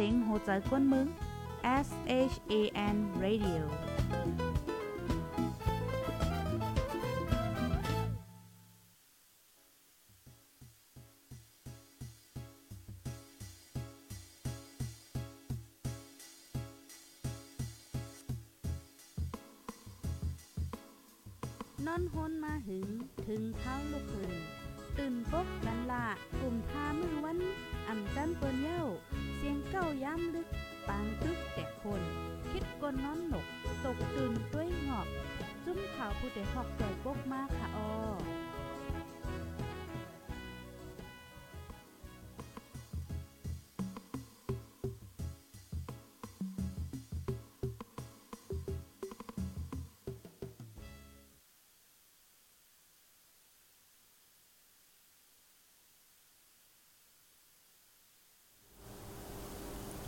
ซ็งโหใจกวนมึง S H A N Radio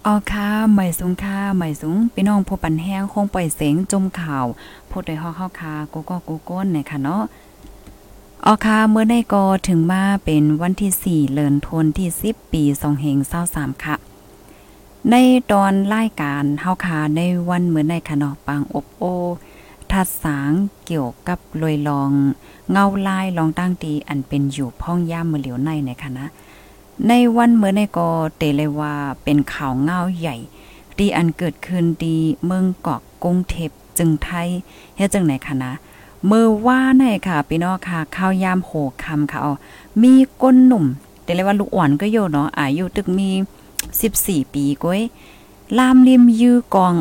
ออค่ะใหม่สูงค่ะใหม่สูงพี่น้องผู้ปันแห้งคงปล่อยเสียงจมข่าวพูดโดยฮอกเข้าค่ะกูก็กูก้นเนี่ยค่ะเนาะอค่ะเมื่อได้ก็ถึงมาเป็นวันที่ 4เลินทนที่ 10 ปี2เฮง23ค่ะ ในตอนรายการเฮาค่ะในวันเมื่อในค่ะเนาะปางอบโอทัดสางเกี่ยวกับลอยลอง เงาลายลองตั้งตีอันเป็นอยู่พ่องย่ามมือเหลียวในในค่ะนะ ในวันเมื่อในก็เตเลยว่าเป็นข่าวเงาใหญ่ดีอันเกิดขึ้นดีเมืองเกาะกรุงเทพจึงไทยเฮ็ดจังไหนคะนะเมื่อว่าในค่ะพี่น้องค่ะข้าวยามโหคำค่ะเอามีก้นหนุ่มเตเลยว่าลูกอ่อนก็โยเนาะอายุตึกมี 14 ปีก้อยลามริมยื้อกอง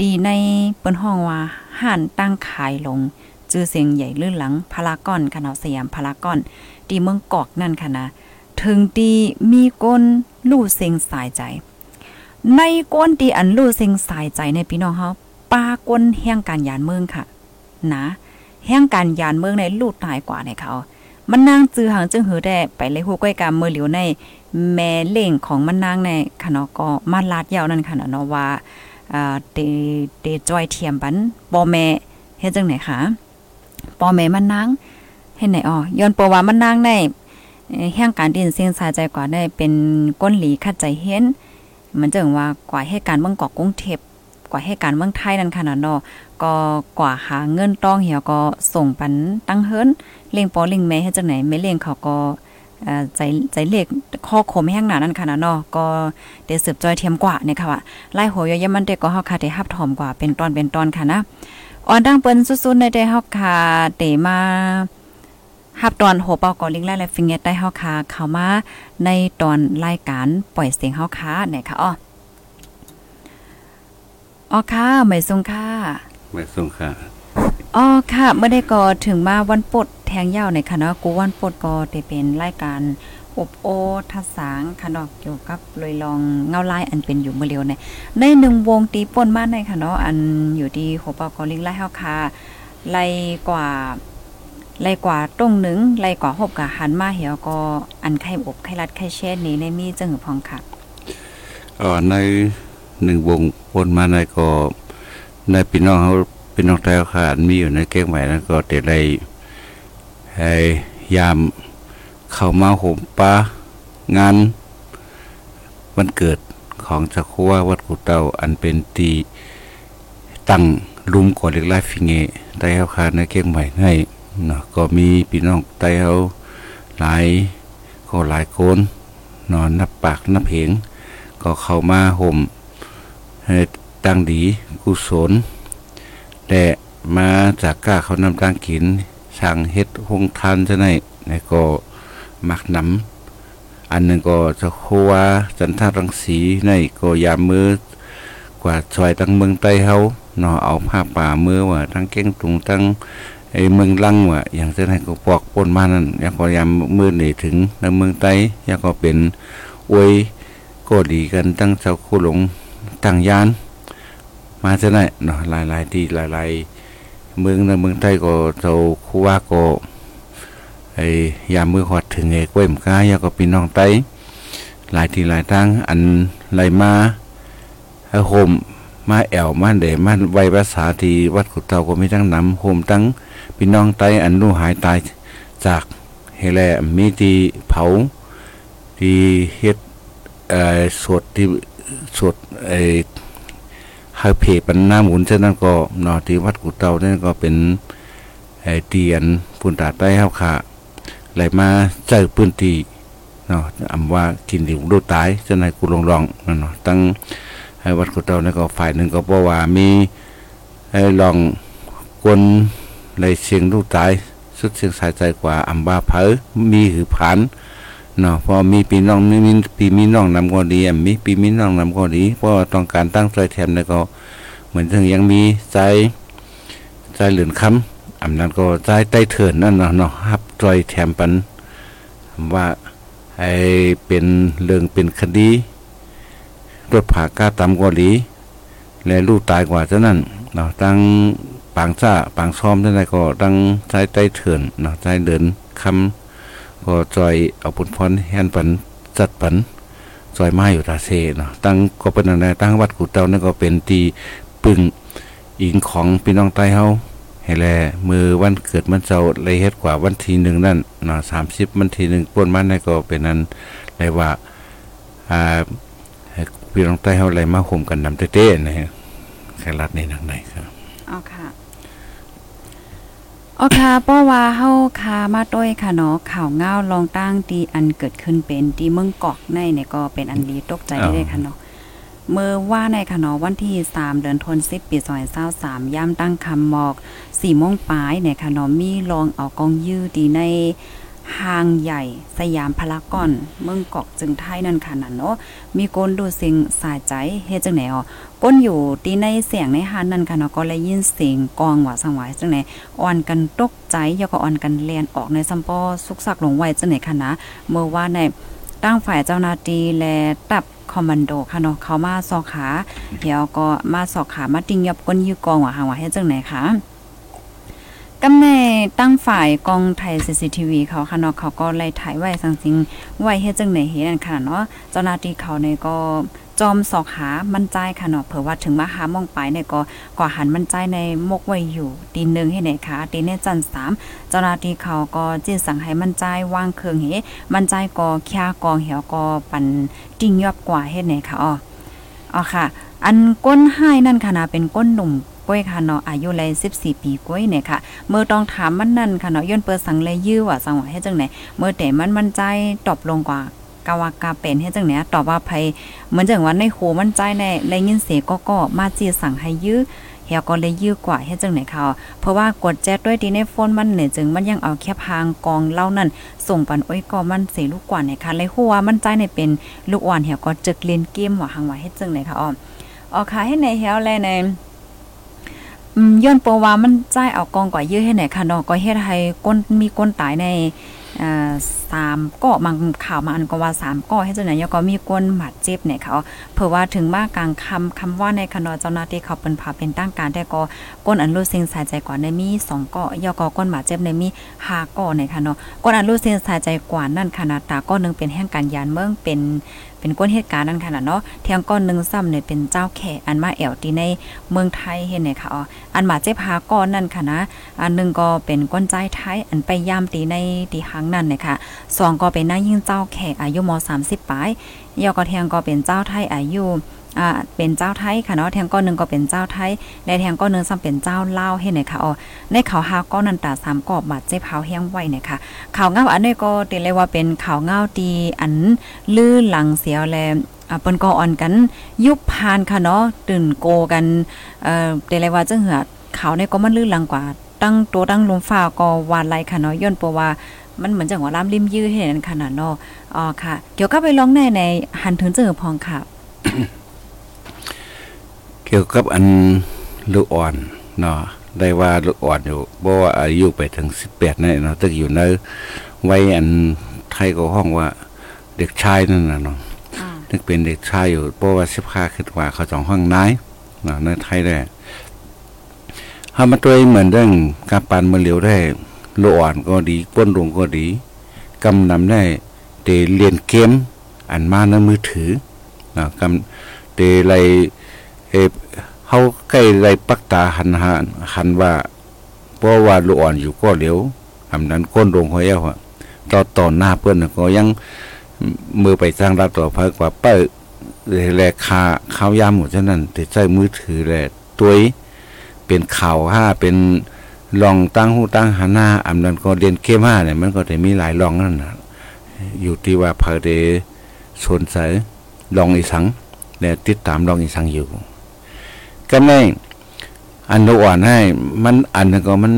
ดีในเปิ้นห้องว่าห่านตั้งขายลงจื้อเสียงใหญ่ลื่นหลังพารากอนค่ะเนาะสยามพารากอนดีเมืองกอกนั่นค่ะนะ ถึงดีมีก้นลู่เซ็งสายใจ ในก้นดีอันลู่เซ็งสายใจในพี่น้องเฮาปาก้นแห่งการยานเมืองค่ะ นะแห่งการยานเมืองในลู่ตายกว่าในเขา มันนางจือหางจึงหือได้ไปเลยฮู้ก้อยกามมือเหลียวใน แม่เล่งของมันนางในค่ะเนาะก็มาลาดยาวนั่นค่ะเนาะว่าอ่าเตเตจอยเทียมปันปอแม่เฮ็ดจังไหนคะปอแม่มันนางเฮ็ดไหนอ๋อย้อนปว่ามันนางใน แห่งการดินเสียงสายใจกว่าได้เป็นก้นหลีคัดใจเห็นมันจึงว่ากว่าให้การเมืองเกาะกรุงเทพกว่าให้การเมืองไทยนั่นค่ะเนาะก็กว่าหาเงินต้องเหี่ยวก็ส่งปันตั้งเฮิรนเลี้ยงปอเลี้ยงแม่เฮ็ดจังไหนแม่เลี้ยงเขาก็ใจใจเล็กข้อคมแห้งหนานั่นค่ะนะเนาะก็เดสืบจอยเทียมกว่าเนี่ยค่ะว่าไล่หัวยยมันเด็กก็เฮาค่ะได้ฮับถอมกว่าเป็นตอนเป็นตอนค่ะนะอ่อนดังเปิ้นสุดๆในได้เฮาค่ะเตมา ฮับตอนโหเปาก็ลิงไล่และฟิงเกตได้เฮาค่ะเข้ามาในตอนรายการปล่อยเสียงเฮาค่ะเนี่ยค่ะอ้ออ๋อค่ะไม่ทรงค่ะไม่ส่งค่ะอ๋อค่ะเมื่อได้ก็ถึงมาวันปดแทงยาวในคณะกูวันปดก็ได้เป็นรายการอบโอทัศสางค่ะเนาะเกี่ยวกับลอยลองเงาลายอันเป็นอยู่เมื่อเร็วในในหนึ่งวงตีป่นมาในค่ะเนาะอันอยู่ดีโหปากอลิงไล่เฮาค่ะไล่กว่า ไล่กว่าตรงหนึ่งไล่กว่าหบกับหันมาเหี่ยวก็อันไข่อบไข่รัดไข่แช่นี้ในมีจังหือพองค่ะอ๋อในหนึ่งวงปนมาในก็ในพี่น้องเขาพี่น้องไทยขาดมีอยู่ในเก้งใหม่นั้นก็เตได้ให้ยามเข้ามาห่มปางานวันเกิดของจักรวาวัดกุเตาอันเป็นตีตั้งลุมก่อนเล็กไล่ฟิงเงไต้เฮาคาในเก้งใหม่ให้ เนาะก็มีพี่น้องไต้เฮาหลายก็หลายคนนอนนับปากนับเหงก็เข้ามาห่มให้ตั้งดีกุศลและมาจากก้าเขานำตั้งกินสั่งเฮ็ดหงทานจะไหนในก็มักนำอันหนึ่งก็จะโควาจันทรังสีในก็ยามมือกว่าซอยตั้งเมืองไต้เฮาเนาะเอาผ้าป่ามือว่าทั้งเก้งตุงทั้ง ไอ้เมืองลังว่าอย่างเช่นให้ก็ปอกปนมานั่นยังก็ยามมือหนี่ถึงในเมืองไต้ยังก็เป็นอวยก็ดีกันตั้งเจ้าคู่หลงตั้งยาน มาจะไหนเนาะหลายๆที่หลายๆเมืองในเมืองไทยก็เจ้าคู่ว่าก็ไอ้ยามมือหอดถึงไอ้กล้วยมกายาก็พี่น้องไต้หลายที่หลายทางอันไหลมาให้โฮมมาแอวมาเดมาไวภาษาที่วัดขุดเตาก็มีทั้งน้ำโฮมทั้ง พี่น้องไต้อันรู้หายตายจากเฮแลมีที่เผาที่เฮ็ดเอ่อสวดที่สดไอ้ไฮเพปันหน้าหมุนเช่นนั้นก็เนาะที่วัดกุเตาเนี่ยก็เป็นไอ้เตียนปุ่นตาใต้เฮาค่ะไหลมาเจอพื้นที่เนาะอำว่ากินดิวดูตายจะในนั้นกูลงรองนั่นเนาะตั้งให้วัดกุเตานี่ยก็ฝ่ายหนึ่งก็บอกว่ามีไอ้ลองกวน ในเสียงดูตายสุดเสียงสายใจกว่าอำบาเผอมีหือผานเนาะพอมีปีน้องมีมีปีมีน้องนำก็ดีมีปีมีน้องนำก็ดีเพราะต้องการตั้งใจแถมแล้วก็ เหมือนถึงยังมีใจใจเหลือนคำอำนั้นก็ใจใต้เถินนั่นเนาะเนาะฮับใจแถมปันว่าไอเป็นเรื่องเป็นคดีรถผ่าก้าตำกว่าดีและลูกตายกว่าเท่านั้นเนาะตั้ง ปางซ่าปางซ้อมท่านใดก็ตั้งใจใต้เถินเนาะใจเดินคำก็จอยเอาปุนพรแฮนปันจัดปันซอยไม้อยู่ตาเซเนาะตั้งก็เป็นอะไรตั้งวัดกุเตานั่นก็เป็นตีปึงอิงของพี่น้องใต้เฮาให้แลมือวันเกิดมันเจ้าเลยเฮ็ดกว่าวันที่หนึ่งนั่นเนาะสามสิบวันที่หนึ่งป่วนมันนั่นก็เป็นนั้นเลยว่าอ่าให้พี่น้องใต้เฮาเลยมาห่มกันนำเต้ๆนะฮะแค่รัดในหนังไหนครับเอค่ะ เอาค่ะเพราะว่าเฮาคามาต้อยค่ะเนาะข่าวเงาลองตั้งตีอันเกิดขึ้นเป็นตีเมืองกอกในเนี่ยก็เป็นอันดีตกใจได้เลยค่ะเนาะเมื่อว่าในค่ะเนาะวันที่ 3 เดือนธันวาคมปี2023ย่ำตั้งคำหมอก4โมงปลายเนี่ยค่ะเนาะมีลองเอากองยื้อตีในห้างใหญ่สยามพารากอน เมืองกอกจึงไทยนั่นค่ะนั่นเนาะมีคนดูสิ่งสายใจเฮ็ดจังไหนอ๋อ ก้นอยู่ตีในเสียงในหานนั่นค่ะเนาะก็เลยยินเสียงกองว่าสังหวายจังไหนอ่อนกันตกใจยก็อ่อนกันเลียนออกในซัมปอสุกสักหลงไว้จังไหนค่ะนะเมื่อว่าในตั้งฝ่ายเจ้าหน้าที่และตับคอมมานโดค่ะเนาะเขามาสอกขาเดี๋ยวก็มาสอกขามาติงยับก้นยื้อกองว่าหางว่าเฮ็ดจังไหนคะกำแน่ตั้งฝ่ายกองไทย CCTV เขาค่ะเนาะเขาก็ไล่ถ่ายไว้สังสิงไว้เฮ็ดจังไหนเฮ็ดนั่นค่ะเนาะเจ้าหน้าที่เขาเนยก็ จอมสอกหามั่นใจค่ะเนาะเผื่อว่าถึงมาหามองไปเนี่ยก็ก็หันมั่นใจในมกไว้อยู่ตีหนึ่งให้ไหนคะตีในจันทร์สามเจ้าหน้าที่เขาก็จิตสั่งให้มั่นใจวางเครื่องเฮมั่นใจก็แค่กองเหี่ยวก็ปันติ้งยอบกว่าเฮ็ดไหนคะอ๋ออ๋อค่ะ อันก้นให้นั่นค่ะนะเป็นก้นหนุ่มก้อยค่ะเนาะอายุเลย14 ปีก้อยเนี่ยค่ะเมื่อต้องถามมันนั่นค่ะเนาะย้อนเปิดสังเลยยื้อว่าสังว่าให้จังไหนเมื่อแต่มันมั่นใจตอบลงกว่า กาวากาเป็นให้จังไหนตอบว่าไผเหมือนจังว่าในโหมั่นใจในได้ยินเสียก็ก็มาจีสั่งให้ยื้อเฮียก็เลยยื้อกว่าให้จังไหนค่ะเพราะว่ากดแจ๊ดด้วยดีในโฟนมันเนี่ยจึงมันยังเอาแค่พางกองเล่านั่น ส่งปันอ้อยก็มันเสียลูกกว่าเนี่ยค่ะเลยหัวมั่นใจในเป็นลูกอ่อนเฮียก็จึกเล่นเกมว่าหังว่าให้จังไหนค่ะอ๋ออ๋อค่ะให้ในเฮียแลในย้อนปว่ามันใจเอากองกว่าเยอะให้ไหนค่ะเนาะก็เฮ็ดให้ก้นมีก้นตายในอ่า สามก็บางข่าวมาอันก็ว่าสามก็ให้จังไหนแล้วก็มีก้นบาดเจ็บเนี่ยเขาเผื่อว่าถึงมากลางคำคำว่าในคณะเจ้าหน้าที่เขาเป็นผาเป็นตั้งการแต่ก็ก้นอันรู้สิ่งสายใจกว่าในมีสองก็ยอก็ก้นบาดเจ็บในมีห้าก็เนี่ยค่ะเนาะก้นอันรู้สิ่งสายใจกว่านั่นขนาดตาก็นึงเป็นแห่งการยานเมืองเป็นเป็นก้นเหตุการณ์นั่นขนาดเนาะเทียงก้อนหนึ่งซ้ำเนี่ยเป็นเจ้าแขอันมาแอวตีในเมืองไทยเห็นไหมคะอ๋ออันหมาเจ็บหาก้อนนั่นค่ะนะอันหนึ่งก็เป็นก้นใจไทยอันไปย่ามตีในตีหางนั่นเนี่ยค่ะ สองก็เป็นนายยิ่งเจ้าแขกอายุมสามสิบปลายยอก็เทียงก็เป็นเจ้าไทยอายุอ่าเป็นเจ้าไทยค่ะเนาะแทงก้อนหนึ่งก็เป็นเจ้าไทยและแทงก้อนหนึ่งซ้ำเป็นเจ้าลาวเห็นไหมคะอ๋อในเขาหาก้อนนันตาสามกอบบาดเจ็บเฮาแห้งไว้เนี่ยค่ะข่าวเงาอันนี้ก็เตีเลยว่าเป็นข่าวเงาตีอันลื่อหลังเสียวแลอ่าเปิ้นก็อ่อนกันยุบพานค่ะเนาะตื่นโกกันเอ่อแต่เลยว่าจังเหือเขาเนี่ยก็มันลื่นลังกว่าตั้งตัวตั้งลมฟ้าก็วานไลค่ะเนาะย้อนเพราะว่า มันเหมือนจังว่าล้ำริมยื้อให้นั่นขนาดเนาะอ๋อค่ะเดี๋ยวก็ไปลองในในหันถึงเจอพองค่ะเกี่ยวกับอันลูกอ่อนเนาะได้ว่าลูกอ่อนอยู่บ่ว่าอายุไปถึง18นี่เนาะตึกอยู่ในวัยอันไทยก็ห้องว่าเด็กชายนั่นน่ะเนาะอ่านึกเป็นเด็กชายอยู่เพราะว่า15ขึ้นกว่าเขาสองห้องนายเนาะในไทยได้เฮามาตัวเหมือนเรื่องการปานมือเหลียวได้ โลอ่อนก็ดีก้นลงก็ดีกำนำได้เตเรียนเกมอันมาในมือถือนาะกำเตไลเอเฮาใกล้ไลปักตาหันหันหันว่าเพราะว่าลูกอ่อนอยู่ก็เหลียวอำนั้นก้นลงเขาเอ้าอะต่อต่อหน้าเพิ่นน่ะก็ยังมือไปสร้างรับต่อเพิ่กว่าเปิ้แลคาข้าวยามหมดฉะนั้นแต่ใช้มือถือแหละตัวเป็นข่าวห้าเป็น ลองตั้งหูตั้งหาหน้าอำนั้นก็เรียนเกมห้าเนี่ยมันก็จะมีหลายลองนั่นนะอยู่ที่ว่าเพอเดสนใจลองอีสังเนี่ยติดตามลองอีสังอยู่ก็ไม่อันอ่อนให้ มันอันนึงก็มัน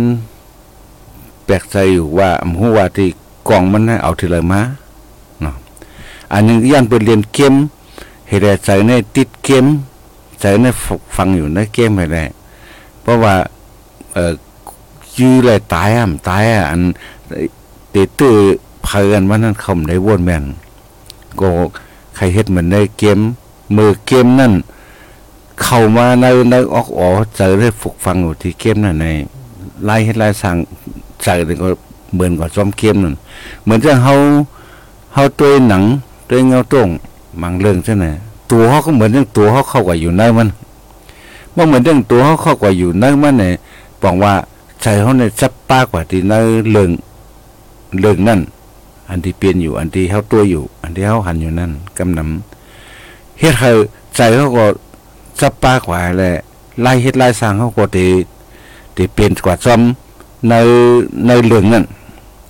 แปลกใจอยู่ว่าอำหูว่าที่กองมันให้เอาทีเลยมาเนาะอันนึงย่านไปเรียนเกมเฮ็ดให้ใจในติดเกมใจในฟังอยู่ในเกมให้ได้เพราะว่า เอ่อ ยื้อเลยตายอะตายอะอันเตตื้อเพลินว่านั่นเขาได้วนแม่นก็ใครเฮ็ดเหมือนในเกมมือเกมนั่น เข้ามาในในออกอ๋อเจอได้ฝึกฟังอยู่ที่เกมนั่นในไล่เฮ็ดไล่สั่งใจนี่ก็เหมือนกับซ้อมเกมนั่นเหมือนจะเฮาเฮาตัวหนังตัวเงาตรงบางเรื่องใช่ไหมตัวเขาก็เหมือนเรื่องตัวเขาเข้ากับอยู่ในมันว่าเหมือนเรื่องตัวเขาเข้ากับอยู่ในมันเนี่ยบอกว่า ใจเขาเนี่ยจับปากว่าที่ในเรื่องเรื่องนั่น อันที่เปลี่ยนอยู่ อันที่เขาตัวอยู่ อันที่เขาหันอยู่นั่นกำนำเฮ็ดให้ใจเขาก็จับปากว่าแหละไล่เฮ็ดไล่สร้างเขาก็ตีตีเปลี่ยนกว่าซ้อมในในเรื่องนั่น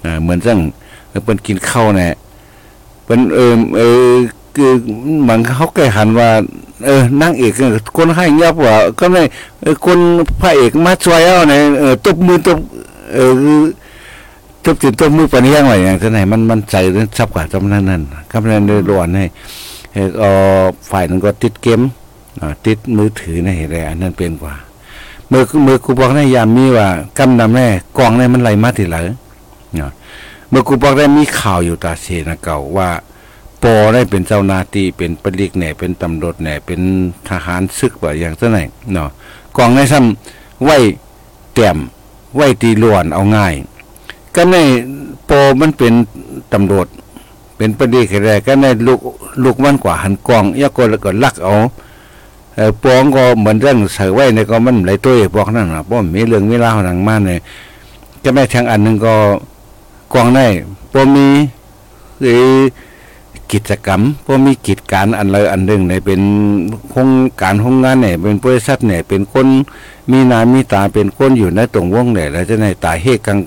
อ่าเหมือนจังเป็นกินข้าวเนี่ยเป็นเออเออ คือมันเขาแก่หันว่า เออนั่งเอกคนให้เงียบว่าก็ไม่คนพระเอกมาช่วยเอาเนี่ยเออตบมือตบเออตบติดตบมือปนยังไงอย่างไหนมันมันใจเรื่องซับกว่าจำนั้นนั่นกำลังเดือดร้อนให้เออฝ่ายนึงก็ติดเกมติดมือถือในเหตุอันนั้นเป็นกว่าเมื่อเมื่อกูบอกในยามมีว่ากำนำแน่กองในมันไหลมาทีหลังเมื่อกูบอกได้มีข่าวอยู่ตาเสนะเก่าว่า ปอได้เป็นเจ้านาตีเป็นปลิกแหน่เป็นตำรวจแหน่เป็นทหารซึกว่าอย่างเท่าไหร่เนาะกองในซ้ำไหวเต็มไหวตีล้วนเอาง่าย ก็ในปอมันเป็นตำรวจเป็นปลิกแร่ก็ในลูกลูกมันกว่าหันกองยากก็แล้วก็ลักเอาปองก็เหมือนเรื่องใส่ไว้ในก็มันไหลตัวพวกนั่นนะเพราะมีเรื่องมีราหนังมาเนี่ยก็แม่ทางอันหนึ่งก็กองในปอมีหรือ กิจกรรมพอมีกิจการอันเลยอันหนึ่งเนี่ยเป็นโครงการโครงงานเนี่ยเป็นบริษัทเนี่ยเป็นคนมีนามีตาเป็นคนอยู่ในตรงวงเนี่ยแล้วจะในตาเฮกัง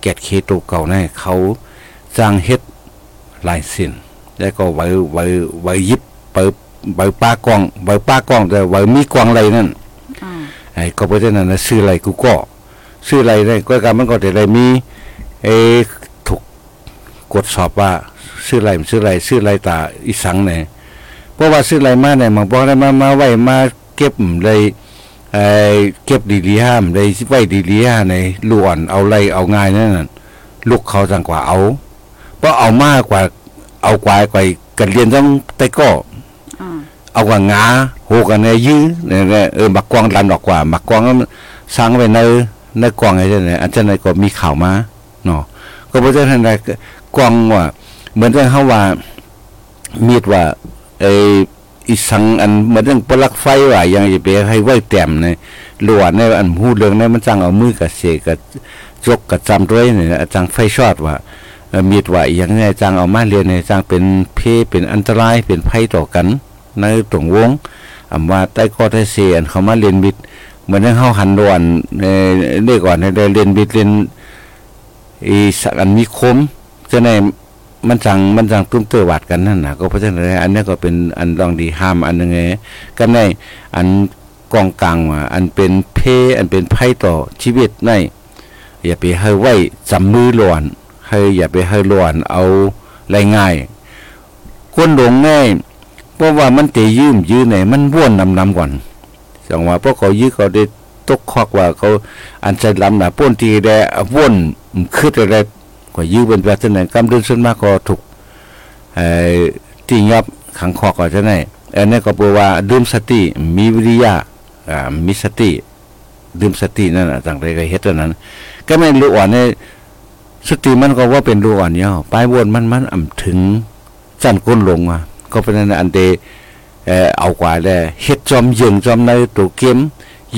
แกดเคตเก่าเนี่ยเขาสร้างเฮ็ดลายสินแล้วก็ไว้ไว้ไว้ยิบเปิดไว้ป้ากองไว้ป้ากองแต่ไว้มีกองอะไรนั่นไอ้ก็เพราะฉะนั้นซื้ออะไรกูก็ซื้ออะไรได้ก็การมันก็แต่ได้มีเอถูกกดสอบว่า ซื้อไรซื้อไรซื้อไรตาอีสังเนี่ยเพราะว่าซื้อไรมาเนี่ยมาบอกได้มามาไว้มาเก็บเลยไอ้เก็บดีๆห้ามเลยไว้ดีๆห้าในล้วนเอาไรเอาง่ายนั่นลูกเขาจังกว่าเอาเพราะเอามากกว่าเอากว่ากว่ากันเรียนต้องแต่ก็เอากว่างาโหกันในยื้อเนี่ยเออมักกวางลันออกกว่ามักกวางสร้างไว้ในในกวางไอ้เนี่ยอันเช่นไรก็มีข่าวมาเนาะก็เพราะฉะนั้นกวางว่า เหมือนกับเขาว่ามีดว่าไอ้อีสังอันเหมือนเรื่องปลักไฟว่ายังจะไปให้ไว้แต้มในหลวในอันพูดเรื่องนี้มันจังเอามือกับเสกกับจกกับจำด้วยเนี่ยจังไฟช็อตว่ามีดว่าอย่างไงจังเอามาเรียนในจังเป็นเพเป็นอันตรายเป็นภัยต่อกันในตรงวงอำว่าใต้ก็ได้เสียนเขามาเรียนบิดเหมือนเฮาหันดวนในเด็กก่อนได้เรียนบิดเรียนอีสักอันมีคมจะใน มันจังมันจังตุ้มเตอวัดกันนั่นนะก็เพราะฉะนั้นอันนี้ก็เป็นอันลองดีห้ามอันนึงไงกันในอันกองกลางอันเป็นเพอันเป็นไพ่ต่อชีวิตในอย่าไปให้ไว้จำมือหลวนให้อย่าไปให้หลวนเอาไรง่ายคนหลงง่ายเพราะว่ามันเตยืมยื้อไหนมันว่นนำนำก่อนสังว่าพวกเขายื้อเขาได้ตกคอกว่าเขาอันใจลำหนาป้นทีได้ว่นคืดอะไร ก็ยื้อเป็นแบบนั้นกำเดินส่วนมากก็ถูกอที่ยับขังคอก็จะไหนอันนี้ก็แปลว่าดื่มสติมีวิริยะอ่ามีสติดื่มสตินั่นน่ะต่างใดก็เฮ็ดนั้น ก็ไม่รู้อ่อนเนี่สติมันก็ว่าเป็นรู้อ่อนเนี่ยปลายวนมันมันอ่ำถึงจันก้นลงอะก็เป็นอันเดเออเอากว่าแล้วเฮ็ดจอมยิงจอมในตัวเกม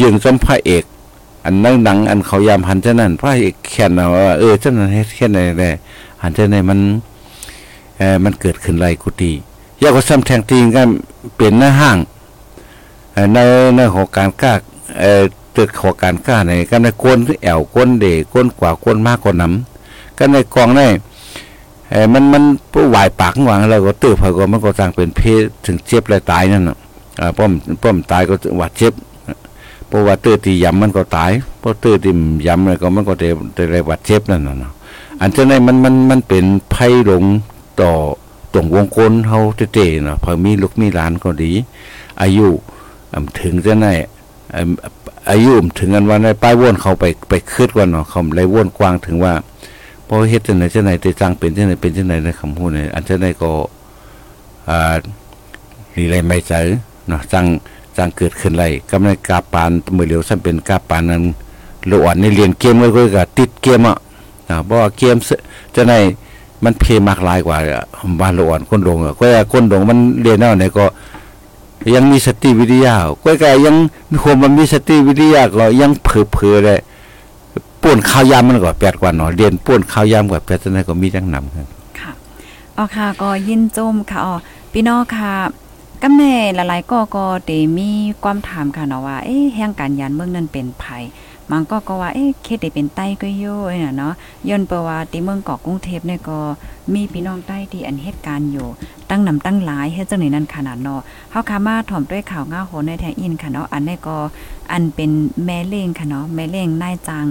ยิงจอมพระเอก อันนั่งหนัง อันเขายามหันเท่านั้นพระเอกแค่นเอาว่าเออเท่านั้นแค่ไหนแหละหันเท่านั้นมันเออมันเกิดขึ้นไรกุฏิยากก็ซ้ำแทงตีกันเป็นหน้าห้างในในของการกล้าเอ่อตึกของการกล้าในก็ในก้นแอวก้นเดก้นกว่าก้นมากกว่าน้ำก็ในกองในเออมันมันผู้วายปากหวังแล้วก็ตื้อพอก็มันก็สร้างเป็นเพศถึงเจ็บและตายนั่นน่ะอ่าป้อมป้อมตายก็หวัดเจ็บ ราะว่าตื้อตียำมันก็ตายเพราะตื้อตียำเลยก็มันก็ได้ได้หวัดเจ็บนั่นน่ะอันเจ้าในมันมันมันเป็นไพ่หลงต่อตรงวงกลมเฮาเต้ๆเนาะพอมีลูกมีหลานก็ดี อายุถึงจะไหนอายุถึงกันว่าในป้ายวนเขาไปไปคืดกว่าเนาะเขาเลยวนกว้างถึงว่าพอเฮ็ดจังไหนจังไหนแต่จังเป็นจังไหนเป็นจังไหนในคำพูดเนี่ยอันจังไหนก็อ่าลีไรไม่ใจเนาะจัง จังเกิดขึ้นไรกำลังกาปานมือเหลียวซ้ำเป็นกาปานนั้นโลอ่อนในเรียนเกมก็คือกับติดเกมอะนะเพราะว่าเกมจังไหนมันเพมากหลายกว่าบ้านโลอ่อนคนดงอะก็ว่คนดงมันเรียนเอาไหนก็ ยังมีสติวิทยาก็แกยังมีความมันมีสติวิทยาก็ยังเผลอๆเลยป่วนข้าวยามมันก็แปดกว่าหนอเรียนป่วนข้าวยามกว่าแปดจังได๋ก็มีจังนำครับค่ะอ๋อค่ะก็ยินโจมค่ะอ๋อพี่น้องค่ะ กำแน่หลายๆก็ก็ได้มีความถามค่ะเนาะว่าเอ๊ะแห่งการยานเมืองนั้นเป็นภัยมันก็ก็ว่าเอ๊ะเขตได้เป็นใต้ก็อยู่น่ะเนาะย้อนเปว่าที่เมืองเกาะกรุงเทพเนี่ยก็มีพี่น้องใต้ที่อันเหตุการณ์อยู่ ตั้งนำตั้งหลายเฮ็ดจังได๋นั้นขนาดเนาะเฮาคามาถ่อมด้วยข่าวง่าโหนในแทงอินค่ะเนาะอันนี้ก็อันเป็นแม่เล้งค่ะเนาะแม่เล้งนายจาง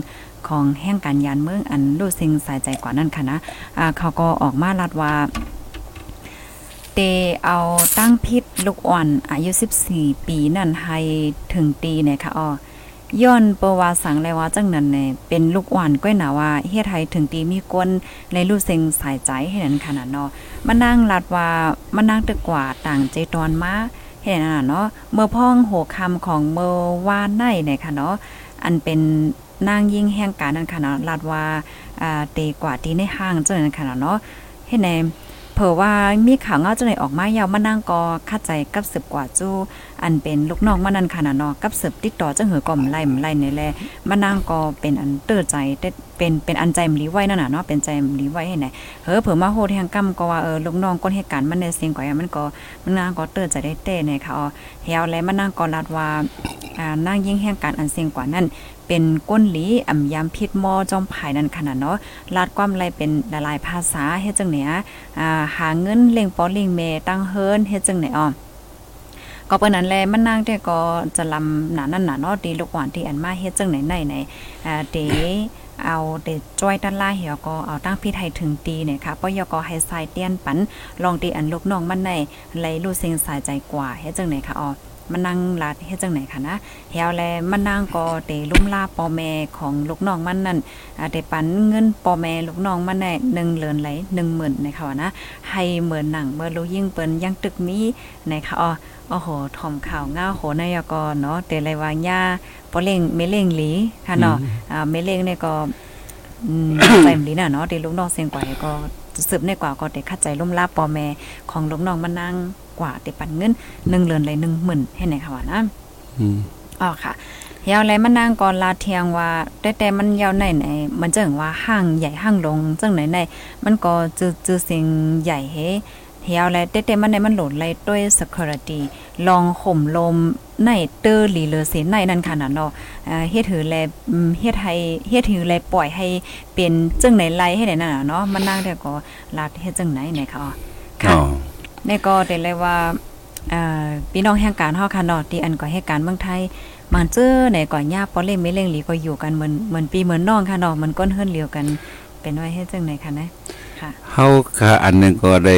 ของแห่งการยานเมืองอันรู้สิ่งสายใจกว่านั้นค่ะนะอ่าเขาก็ออกมาลัดว่า เตเอาตั้งพิษลูกอ่อนอายุ 14 ปีนั่นให้ถึงตีเนี่ยค่ะอ้อย้อนประวัติสังเลยว่าจังนั้นเนี่ยเป็นลูกอ่อนก้อยหนาว่าเฮ็ดให้ถึงตีมีกวนในรูเซ็งสายใจให้นั้นขนาดเนาะมานั่งลัดว่ามานั่งตึกกว่าต่างใจตอนมาเห็นน่ะเนาะเมื่อพ่องโหคำของเมื่อวานในเนี่ยค่ะเนาะอันเป็นนางยิ่งแห่งการนั้นค่ะเนาะลัดว่าอ่าเตกว่าตีในห้างจังนั้นค่ะเนาะเฮ็ดใน เผื่อว่ามีข่าวเงาจังไหนออกมายาวมานั่งกอคัดใจกับสืบกว่าจู้อันเป็นลูกน้องมานันขนาดนอกับสืบติดต่อจังหือก่อมไล่มไล่ในแลมานั่งกอเป็นอันเตื้อใจเป็นเป็นอันใจมลีไว้นั่นน่ะเนาะเป็นใจมลีไว้ให้ไหนเฮ้อเผื่อมาโหดแห่งกรรมก็ว่าเออลูกน้องก้นเหตุการณ์มันในเสียงกว่ามันก็มันนางก็เตื้อใจได้เต้ในค่ะอ๋อเฮาและมานั่งกอลัดว่าอ่านางยิ่งแห่งการอันเสียงกว่านั้น เป็นก้นหลีอ่ำยามพิษมอจอมภายนั่นขนาดเนาะลาดความไรเป็นหลายภาษาเฮ็ดจังเนี่ยอ่าหาเงินเล่งป้อเล่งเมตั้งเฮิรนเฮ็ดจังไหนอ้อก็เปิ้นนั้นแลมันนางแต่ก็จะลำหนานั่นน่ะเนาะดีลูกหวานที่อันมาเฮ็ดจังไหนไหนไหนอ่าเดเอาเดจ้อยด้านล่าเหี่ยวก็เอาตั้งพี่ไทยถึงตีเนี่ยค่ะปยก็ให้สายเตี้ยนปันลองตีอันลูกน้องมันในไหลรู้เสียงสายใจกว่าเฮ็ดจังไหนค่ะอ๋อ มันนั่งลาดเฮ็ดจังไหนค่ะนะเฮาแลมันนั่งก็เตลุ่มลาปอแม่ของลูกน้องมันนั่นอ่าได้ปันเงินปอแม่ลูกน้องมันได้1เหรียญไหล10,000นะคะว่านะให้เหมือนหนังเบอร์ลูยิ่งเปิ้นยังตึกมีนะคะอ๋อโอ้โหถอมข่าวง่าโหนายกเนาะแต่ไรว่าย่าปอเล่งเมเล่งหลีค่ะเนาะอ่าเมเล่งเนี่ยก็อืมใจมลีน่ะเนาะที่ลูกน้องเสียงกว่าก็ สืบในกว่าก็ได้คัดใจล่มลาปอแม่ของลูกน้องมานั่งกว่าได้ปันเงิน1เหรียญไหล10,000ให้ไหนค่ะว่านะอืมอ๋อค่ะยาวไรมันนางก่อนลาเทียงว่าแต่แต่มันยาวไหนไหนมันจังว่าห้างใหญ่ห้างลงจังไหนไหนมันก็จือจือสิ่งใหญ่เฮเฮียวไรแต่แต่มันในมันโหลดไรด้วย security ลองข่มลม ในเตอร์หลีเลอเสนในนั่นค่ะน่ะเนาะอ่าเฮ็ดถือแลอืมเฮ็ดให้เฮ็ดถือแลปล่อยให้เป็นจังไหนไรให้ได้นั่นน่ะเนาะมันนางแต่ก็ลาดเฮ็ดจังไหนไหนค่ะอ๋อค่ะอ๋อในก็ได้เลยว่าอ่าพี่น้องแห่งการเฮาค่ะเนาะที่อันก็เหตุการณ์เมืองไทยมันเจอในก่อนยาปอเล่ไม่เล่งหลีก็อยู่กันเหมือนเหมือนปีเหมือนน้องค่ะเนาะมันก้นเฮือนเลียวกันเป็นไว้เฮ็ดจังไหนคะนะค่ะเฮาก็อันหนึงก็ได้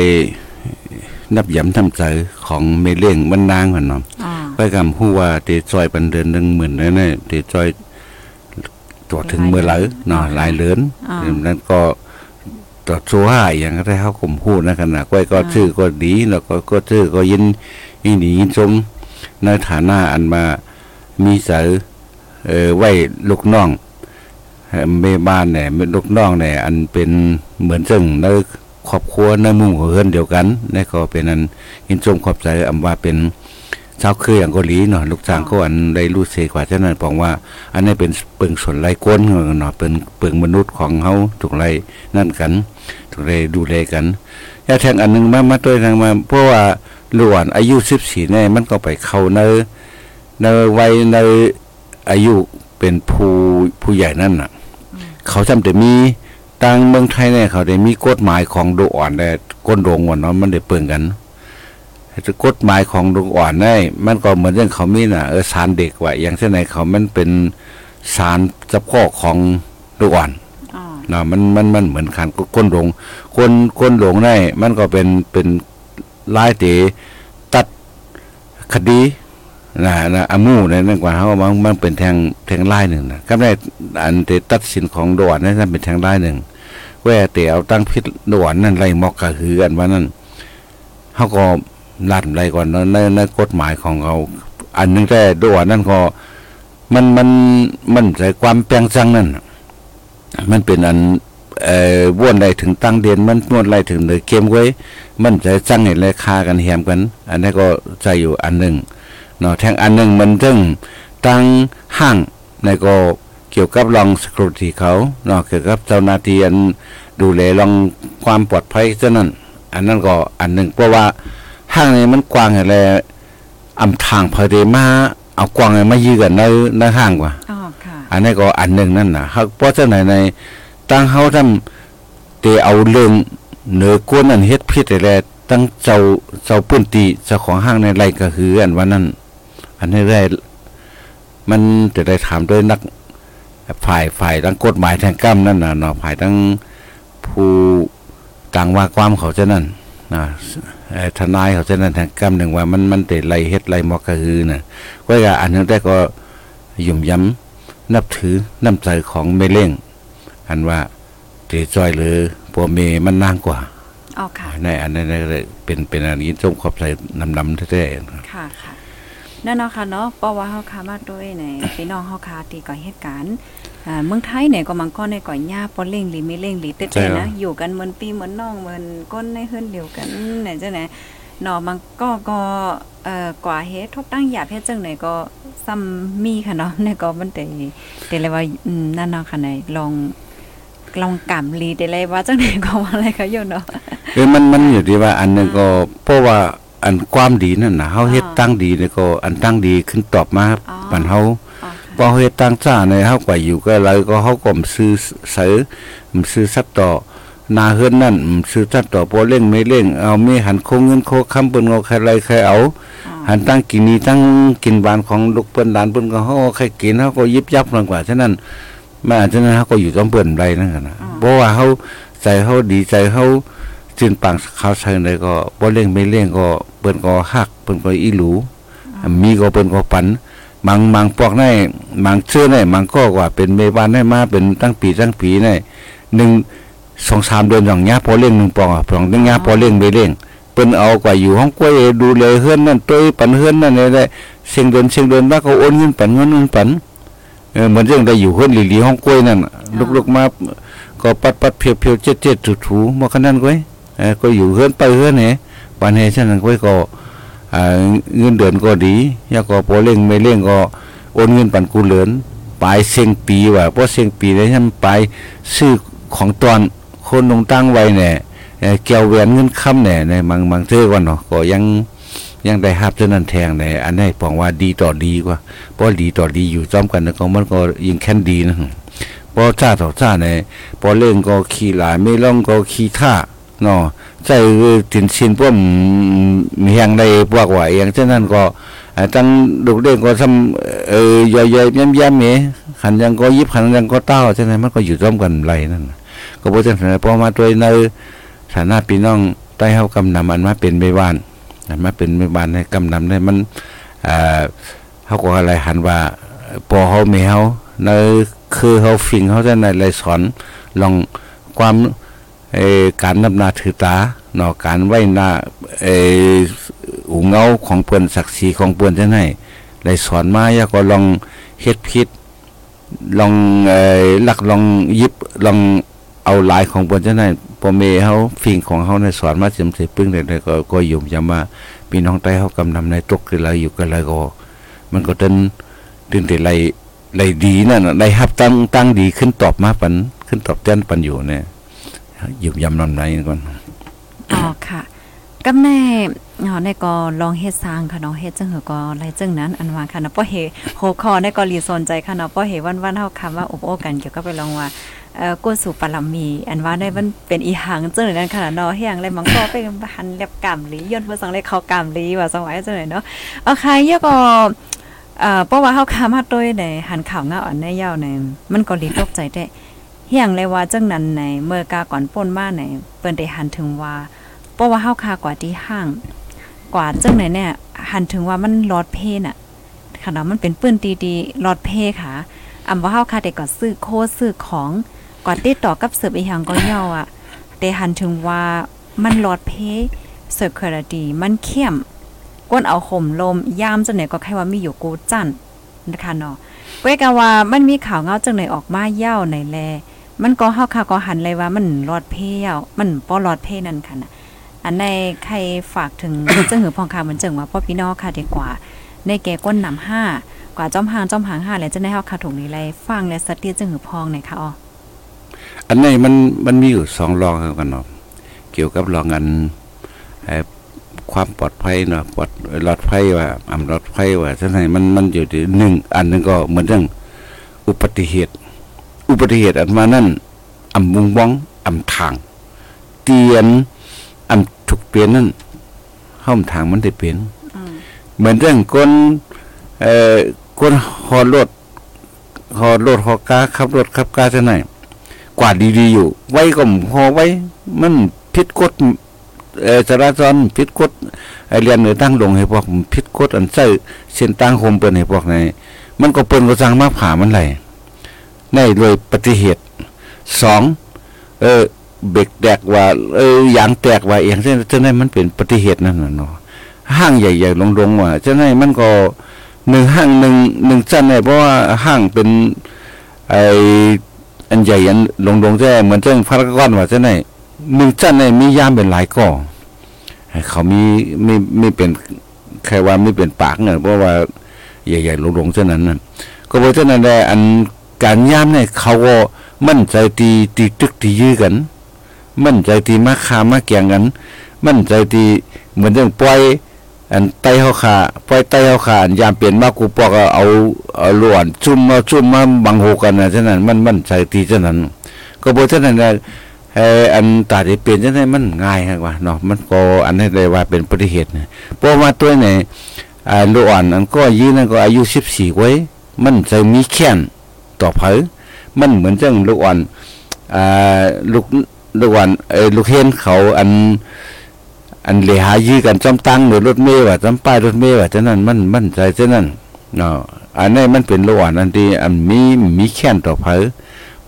นับย้ำทำใจของเมเลี้ยงมันนางหั่นเนาะอ๋อไปกำฮู้ว่าเตซอยปันเดือน10,000นั่นน่ะเตซอยตัวถึงเมื่อไหร่เนาะหลายเหลือนอ๋อนั้นก็ต่อโซห้าอย่างก็ได้เขาข่มพูดนะขนาดก้อยก็ชื่อก็ดีแล้วก็ก็ชื่อก็ยินยินดียินชมในฐานะอันมามีสายเออไว้ลูกน้องเอ่อแม่บ้านเนี่ยลูกน้องเนี่ยอันเป็นเหมือนซึ่งใน ครอบครัวในมุมของเฮือนเดียวกันนี่ก็เป็นอันยินชมขอบใจอำว่าเป็นชาวเครืออย่างเกาหลีเนาะลูกจ้างก็อันได้รู้เสกว่าฉะนั้นบอกว่า อันนี้เป็นเปิงส่วนไรก้นเนาะเป็นเปิงมนุษย์ของเฮาถูกไรนั่นกันถูกไรดูแลกันยาแทงอันหนึงมามาตัวยทางมาเพราะว่าลวนอายุ14เนี่ยมันก็ไปเข้าในในวัยในอายุเป็นผู้ผู้ใหญ่นั่นน่ะ เขาจำแต่มี ตังเมืองไทยเนี่ยเขาได้มีกฎหมายของดูอ่อนแต่ก้นโรงวันเนาะมันได้เปิ่งกันแต่กฎหมายของดูอ่อนได้มันก็เหมือนเรื่องเขามีน่ะเออสารเด็กว่าอย่างเช่นไหนเขามันเป็นสารเฉพาะของดูอ่อนอ๋อนะมันมันมันเหมือนกันก้นหลงคนก้นหลงได้มันก็เป็นเป็นลายเตตัดคดี นะนะอามูในนั่นกว่าเขามันมันเป็นแทงแทงลายหนึ่งนะก็ได้อันเตตัดสินของดวนนั่นเป็นแทงลายหนึ่งแว่เตเอาตั้งพิษดวนนั่นไล่มอกกะหือกันว่านั่นเขาก็ลัดไล่ก่อนนในในกฎหมายของเขาอันนึงแต่ดวนนั่นก็มันมันมันใส่ความแปลงจังนั่นมันเป็นอันเอ่อว่นใดถึงตั้งเดือนมันว่นไรถึงเลยเกมไว้ มันจะจังเห็นราคากันแฮมกัน อันนี้ก็ใจอยู่อันหนึ่ง เนาะแทงอันหนึ่งมันถึงตั้งห้างในก็เกี่ยวกับรองสกรูตีเขาเนาะเกี่ยวกับเจ้าหน้าที่อันดูแลรองความปลอดภัยเจ้านั้น อันนั้นก็อันหนึ่งเพราะว่าห้างนี้มันกว้างอะไรอำทางพอดีมาเอากว้างให้มายื้อกันในในห้างกว่าอ๋อค่ะอันนี้ก็อันหนึ่งนั่นนะเขาเพราะฉะนั้นในตั้งเขาทำเตเอาเรื่องเหนือกวนอันเฮ็ดพิษอะไรตั้งเจ้าเจ้าปื้นตีเจ้าของห้างในไรก็คืออันว่านั้น อันนี้ได้มันจะได้ถามด้วยนักฝ่ายฝ่ายทั้งกฎหมายทางกรรมนั่นน่ะเนาะฝ่ายทั้งผู้ต่างว่าความเขาจะนั่นนะเอ่อทนายเขาจะนั่นทางกรรมหนึ่งว่ามันมันเตะไรเฮ็ดไรมอกก็คือน่ะก็ว่าอันนั้นได้ก็ยุ่มย้ำนับถือน้ำใจของเมเล่ง อันว่าเจจอยหรือปัวเมมันนางกว่าอ๋อค่ะในอันนั้นเลยเป็นเป็นอันนี้จงขอบใจนำนำแท้ๆค่ะค่ะ นั่นเนาะค่ะเนาะเพราะว่าเฮาคามาด้วยในพี่น้องเฮาคาที่ก่อเหตุการณ์อ่าเมืองไทยเนี่ยก็มันก็ในก่อยย่าปอเล่งหรือไม่เล่งหรือเต้ใช่ๆครันะบอยู่กันเหมือนปีเหมือนน้องเหมือนก้นในเฮือนเดียวกันไหนจังไหนเนาะมันก็ก็เอ่อกว่าเฮ็ดทบตั้งหยาบเฮ็ดจังไหนก็ซ้ำมีค่ะเนาะเนี่ยก็มันแต่แต่เลยว่าอืมนั่นเนาะค่ะไหนลองลองกำลีแต่เลยว่าจังไหนก็ว่าอะไรก็อยู่เนาะเออมันมันอยู่ที่ว่าอันหนึงก็เพราะว่า อันความดีนั่นน่ะเฮาเฮ็ดอ่าตั้งดีเนี่ยก็อันตั้งดีขึ้นตอบมาอ๋อปันเฮาอ๋อพอเฮ็ดตั้งจ้าในเฮาก็อยู่ก็เลยก็เฮาก็มซื้อเสือมซื้อสัตว์ต่อนาเฮือนนั่นมซื้อสัตว์ต่อบ่เล่งไม่เล่งเอามีหันโคงเงินโคคำเปิ้นเอาใครไรใครเอาอ๋อหันตั้งกินนี้ตั้งกินบานของลูกเปิ้นหลานเปิ้นก็เฮาใครกินเฮาก็ยิบยับนั่นกว่าฉะนั้นแม่ฉะนั้นเฮาก็อยู่ต้องเปิ้นไรนั่นกันนะเพราะว่าเฮาใจเฮาดีใจเฮา จินปังเขาใส่ใดก็บ่เล่งไม่เล่งก็เปิ้นก็ฮักเปิ้นก็อีหลูมีก็เปิ้นก็ปันบางบางพวกในบางเชื่อในบางก็ว่าเป็นเมบ้านได้มาเป็นตั้งปีตั้งปีในหนึ่งสองสามเดือนอย่างเงี้ยพอเล่งหนึ่งปองอะปองนึงเงี้ยพอเล่งไม่เล่งเปิ้นเอากว่าอยู่ห้องกล้วยดูเลยเฮือนนั่นตัวปันเฮือนนั่นได้เสียงเดินเสียงเดินว่าเขาโอนเงินปันเงินเงินปันเออเหมือนเรื่องได้อยู่เฮือนหลีๆห้องกล้วยนั่นลุกๆมาก็ปัดปัดเพียวเพียวเจ็ดเจ็ดถูถูมาขนาดก้อย ก็อยู่เฮือนไปเฮือนเนี่ยปันเฮฉะนั้นก้อยก็เงินเดือนก็ดียาก็พอเล่งไม่เล่งก็โอนเงินปันกูเหลือนปลายเสียงปีว่ะเพราะเสียงปีได้ฉันไปซื้อของตอนคนลงตั้งไว้เนี่ยเกี่ยวแหวนเงินค้ำเนี่ยในบางบางเทื่อก่อนเนาะก็ยังยังได้ฮับเท่านั้นแทงในอันนี้ปองว่าดีต่อดีกว่าเพราะดีต่อดีอยู่จ้อมกันนะก็มันก็ยิงแค่นดีนะเพราะจ้าต่อจ้าในพอเล่นก็ขี่หลายไม่ล่องก็ขี่ท่า เนาะใจตินชินพวกมีแหงได้พวกว่าอย่างเช่นนั้นก็ตั้งลูกเด้งก็ทำเออย่อยๆย้ำๆเนี่ยขันยังก็ยิบขันยังก็เต้าเช่นนั้นมันก็อยู่ร่วมกันไรนั่นก็เพราะฉะนั้นพอมาตัวในฐานะพี่น้องใต้เฮากำนำอันมาเป็นไม่บ้านอันมาเป็นไม่บ้านให้กำนำได้มันเอ่อเฮาก็อะไรหันว่าพอเฮามีเฮาในคือเฮาฟิงเฮาจะในไรสอนลองความ การนำนาถือตาเนาะการไว้หน้าเออูเงาของเปิ้นศักดิ์ศรีของเปิ้นจังได๋ไรสอนมาอย่าก็ลองเฮ็ดผิดลองเอ่อลักลองยิบลองเอาหลายของเปิ้นจังได๋พอเมเฮาฟิงของเฮาในสอนมาจำสิปึ้งได้ก็ก็ยุ่มยำว่าพี่น้องใต้เฮากำนำในตกคือไรอยู่กันไรก็ มันก็ตึนตึนแต่ไรไรดีนั่นน่ะได้ฮับตั้งตั้งดีขึ้นตอบมาปันขึ้นตอบแทนปันอยู่เนี่ย หยุ่มยำนำไหนก่อนอ๋อค่ะกับแน่อ๋อในก็ลองเฮ็ดสร้างค่ะเนาะเฮ็ดจังหือก็ไรจังนั้น อันว่าค่ะเนาะป้อเฮโหคอในก็รีสนใจค่ะเนาะป้อเฮวันๆเฮาคำว่าอบโอ้กันเกี่ยวกับไปลองว่าเอ่อก้นสู่ปรมี อันว่าได้มันเป็นอีหังจังเลยนั่นค่ะเนาะเฮียงเลยมังก็เป็นหันเล็บกำหลีย่นเพื่อสังเลยเขากำหลีว่าสังไว้จังเลยเนาะเอาใครเยอะก็เอ่อเพราะว่าเฮาคามาด้วยในหันข่าวเงาอันในยาวในมันก็ลีตกใจได้ เฮียงเลยว่าจังนั้นในเมื่อกาก่อนป่นมาในเปิ้นได้หันถึงว่าเพราะว่าเฮาคากว่าที่ห้าง กว่าจังไหนเนี่ยหันถึงว่ามันลอดเพน่ะค่ะเนาะมันเป็นปืนดีๆลอดเพค่ะอำว่าเฮาค่ะได้ก็ซื้อโคซื้อของกว่าติดต่อกับเสิร์ฟอีหยังก็ย่ออะแต่หันถึงว่ามันลอดเพเสิร์คุณภาพมันเข้มก้นเอาห่มลมยามจังไหนก็แค่ว่ามีอยู่กูจั่นนะคะเนาะก้อยกันว่ามันมีข่าวเงาจังไหนออกมาเย่าในแล มันก็เฮาค่ะก็หันเลยว่ามันลอดเพเย่ามันบ่ลอดเพนั่นค่ะนะอันในใครฝากถึงเจ้าหือพองคาเหมือนเจิงว่าพ่อพี่น้องค่ะดีกว่า ในแก่ก้นนำห้ากว่าจอมหางจอมหางห้าแล้วจะได้เฮาคาถุงนี้ไรฟังและสติเจ้าหือพองหน่อยค่ะอ๋ออันนี้มันมันมีอยู่สองรองกันเนาะเกี่ยวกับรองกันเอ่อความปลอดภัยเนาะปลอดหลอดภัยว่าอำหลอดภัยว่าฉะนั้นมันมันอยู่ที่หนึ่งอันนึงก็เหมือนเรื่องอุบัติเหตุ อุบัติเหตุอันมานั่นอำมุงบ้องอำทาง เตียนอำถูกเปลี่ยนนั่นห้อมทางมันได้เปลี่ยนเหมือนเรื่องคนเอ่อคนฮอรถฮอรถฮอกาขับรถขับกาจะไหนกว่าดีๆอยู่ ไว้ก็ฮอไว้ มันผิดกฎเอ่อจราจรผิดกฎไอเรียนเหนือตั้งลงให้พวกผิดกฎอันใส่เส้นตั้งโฮมเปิ้นให้พวกในมันก็เปิ้นก็สร้างมาผ่ามันไหล ในด้วยปฏิเหตุสองเออเบรกแตกว่าเออยางแตกว่าอย่างเช่นเช่นนั้นมันเป็นปฏิเหตุนั่นน่ะเนาะห้างใหญ่ๆลงๆว่าจะไหนมันก็หนึ่งห้างหนึ่งหนึ่งจันเนี่ยเพราะว่าห้างเป็นไออันใหญ่อันลงๆแจ้เหมือนเจ้งพารากอนว่าจะไหนหนึ่งจันเนี่ยมียามเป็นหลายก่อเขามีไม่ไม่เป็นใครว่าไม่เป็นปากเนี่ยเพราะว่าใหญ่ๆลงๆเช่นนั้นนะก็เพราะฉะนั้นแหละอัน การย่ามเนี่ยเขาก็มั่นใจตีตีตึกตียื้อกัน มั่นใจตีมาคามาแกงกัน มั่นใจตีเหมือนเรื่องปล่อยอันไตเฮาขาปล่อยไตเฮาขาอันยามเปลี่ยนมากูปอกเอาเอาเอล้วนซุ่มมาซุ่มมาบังโหกันนะฉะนั้นมันมั่นใจตีฉะนั้น ก็บ่ฉะนั้นนะเอ่ออันตาที่เปลี่ยนฉะนั้นมันง่ายครับว่าเนาะมันก็อันนี้เลยว่าเป็นปฏิเหตุนะเพราะว่าตัวไหนอ่าลูกอ่อนอันก็ยืนนั่นก็อายุ14ไว้ มันจะมีแค้น ต่อเผอมันเหมือนจังลูกอ่อนอ่าลูกลูกอ่อนเอ้ยลูกเห็นเขาอัน อันเลหายื้อกันจอมตังหรือรถเมย์ว่าจอมป้ายรถเมย์ว่าฉะนั้นมันมันใจฉะนั้นเนาะอันนี้มันเป็นโลอ่อนอันที่อันมีมีแค้นต่อเผอ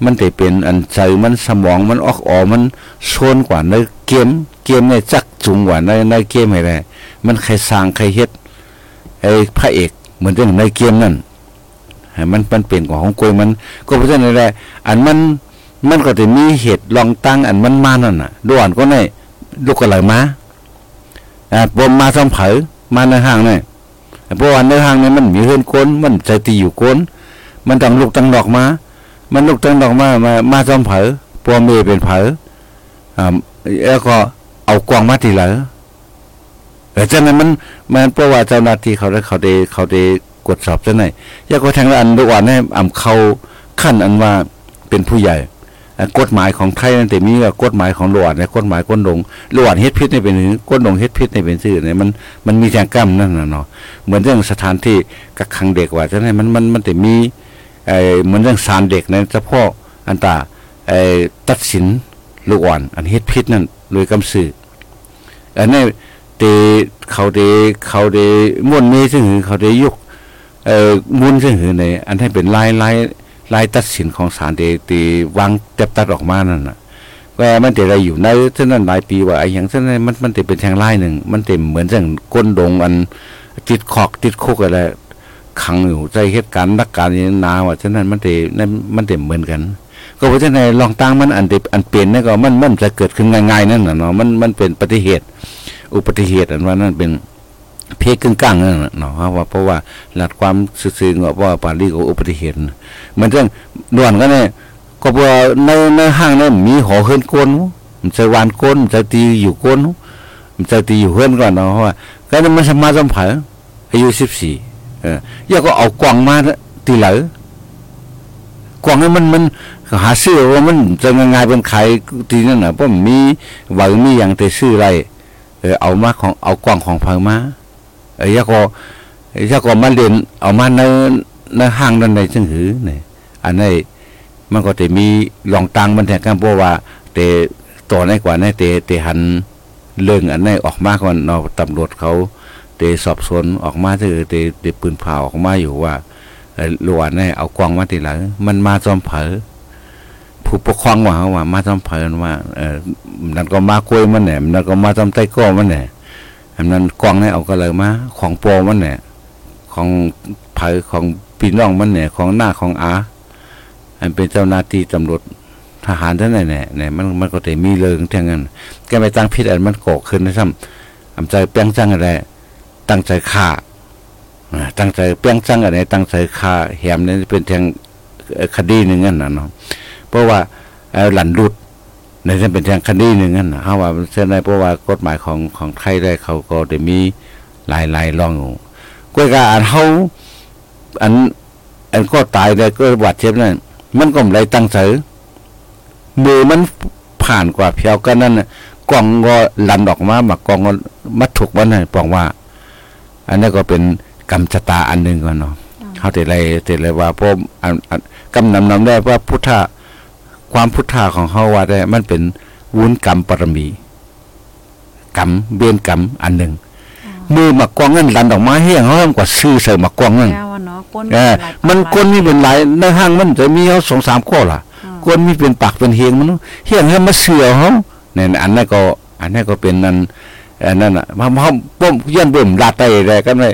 มันจะเป็นอันใจมันสมองมันออกออมันโซนกว่าในเกมเกมเนี่ยจักจุงกว่าในในเกมให้ได้มันใครสร้างใครเฮ็ดไอ้พระเอกเหมือนเรื่องในเกมนั่น มันมันเปลี่ยนของของกวยมันก็เพราะฉะนั้นแหละอันมันมันก็จะมีเหตุลองตั้งอันมันมานั่นน่ะโลอ่อนก็ในลูกกระไหลมาอ่าปมมาทำเผอมาในห้างเนี่ยเพราะว่าในห้างเนี่ยมันมีเฮือนโกนมันใจตีอยู่โกนมันตั้งลูกตั้งดอกมา มันลูกตั้งดอกมามามาทำเผอปัวเมยเป็นเผออ่าแล้วก็เอากวางมาทีหลอแต่ฉะนั้นมันมันเพราะว่าเจ้าหน้าที่เขาได้เขาได้เขาได้ กดสอบซะหน่อยยาก็ทางอันลูกอ่อนให้อ่ำเขาขั้นอันว่าเป็นผู้ใหญ่กฎหมายของไทยนั่นแต่มีว่กฎหมายของหลวดเนี่ยกฎหมายก้นดงหลวดเฮ็ดพิษในเป็นหนึ่งก้นดงเฮ็ดพิษในเป็นชื่อเนี่ยมันมันมีแทงกั้มนั่นน่ะเนาะเหมือนเรื่องสถานที่กักขังเด็กว่าฉะนั้นมันมันมันแต่มีไอ้เหมือนเรื่องสารเด็กในเฉพาะอันตาไอ้ตัดสินลูกอ่อนอันเฮ็ดพิษนั่นโดยกำสื่ออันนี้เตเขาเดเขาเดม่วนเมซึ่งเขาเดยุก เอ่อมุนซึ่งหือในอันให้เป็นลายลายลายตัดสินของศาลเดตีวางเต็บตัดออกมานั่นน่ะว่ามันแต่อะไรอยู่ในเท่านั้นหลายปีว่าไอ้อย่างเท่านั้นมันมันแต่เป็นแทงลายหนึ่งมันเต็มเหมือนเรื่องก้นดงอันติดขอกติดคุกอะไรขังอยู่ใจเหตุการณ์นักการนี้นาว่าฉะนั้นมันเต็นั่นมันเต็มเหมือนกัน ก็เพราะฉะนั้นลองตั้งมันอันเดอันเปลี่ยนนั่นก็มันมันจะเกิดขึ้นง่ายๆนั่นน่ะเนาะมันมันเป็นปฏิเหตุอุบัติเหตุอันว่านั่นเป็น เพกึ่งกลางนั่นน่ะเนาะว่าเพราะว่าหลักความซื่อๆเงาะว่าปารีก็อุบัติเหตุเหมือนเรื่องด่วนก็เนี่ยก็เพราะว่าในในห้างนั้นมีหอเฮิรนโกนมันใช้วานโกนใช้ตีอยู่โกนมันจะตีอยู่เพื่อนก่อนเนาะเพราะว่าก็นั้นมันสมาจำเผออายุสิบสี่เออย่าก็เอากล่องมาตีเหลือกล่องนั้นมันมันหาซื้อว่ามันจะง่ายๆเป็นขายตีนั่นน่ะเพราะมีหวังมีอย่างแต่ซื้ออะไรเออเอามาของเอากล่องของพังมา เออย่าก็ย่าก็มาเรียนเอามาในในห้างนั่นในจังหือเนี่ยอันนี้มันก็จะมีลองตังมันแทนกันเพราะว่าแต่ต่อในกว่าในเตเตหันเรื่องอันนี้ออกมาก่อนเนาะตำรวจเขาเตสอบสวนออกมาถือเตเตปืนเผาออกมาอยู่ว่าเออลวนนี่เอากวางมาทีหลังมันมาจอมเผอผู้ปกครองว่าเขาว่ามาจอมเผอว่าเออนั่นก็มากล้ยมันเนี่นั่นก็มาจอมใต้ก้อมันเนี่ย อันนั้นกวางนี่เอาก็เลยมา ของโปมันเนี่ยของเผของพี่น้องมันเนี่ยของหน้าของอา อันเป็นเจ้าหน้าที่ตำรวจทหารท่านไหนเนี่ยเนี่ยมันมันก็จะมีเรื่องทั้งนั้นแกไปตั้งพิษอันมันโกกขึ้นนะซ้ำอำใจเปี้ยงจังอะไรตั้งใจฆ่าตั้งใจเปี้ยงจังอะไรตั้งใจฆ่าแหมเนี่ยเป็นทางคดีหนึ่งนั่นนะเนาะเพราะว่าเอาหลันรุด ในนั้นเป็นทางคดีหนึ่งนั่นนะเขาว่าเส้นในเพราะว่ากฎหมายของของไทยได้เขาก็จะมีหลายหลายรองอยู่กวยกาอันเขาอัน อันก็ตายได้ก็บาดเจ็บนั่นมันก็ไม่ได้ตั้งใจมือมันผ่านกว่าเพียวก็นั่นน่ะกล่องก็ลันออกมาหมักกล่องก็มัดถูกมันน่ะปองว่า อันนี้ก็เป็นกรรมชะตาอันหนึ่งก่อนเนาะเขาแต่ไรแต่ไรว่าเพราะอันอันกำนำนำได้ว่าพุทธะ ความพุทธะของเขาว่าได้มันเป็นวุ้นกรรมปรมี กรรมเบียนกรรมอันหนึ่งมือหมักกล่องนั่นลันออกมาเฮี้ยงเขาทำกว่าซื้อใส่หมักกล่องนั่นแก้วอะเนาะก้นเออหลายมันปากคนมีเป็นหลายในห้างมันจะมีเขาสองสามข้อล่ะอ่าคนมีเป็นปากเป็นเฮียงมันเฮียงให้มาเสือเขาเนี่ยอันนั้นก็อันนั้นก็เป็นนั่นอันนั้นอะมาเขาป้มยันเบิ่มลาดไตอะไรกันเลย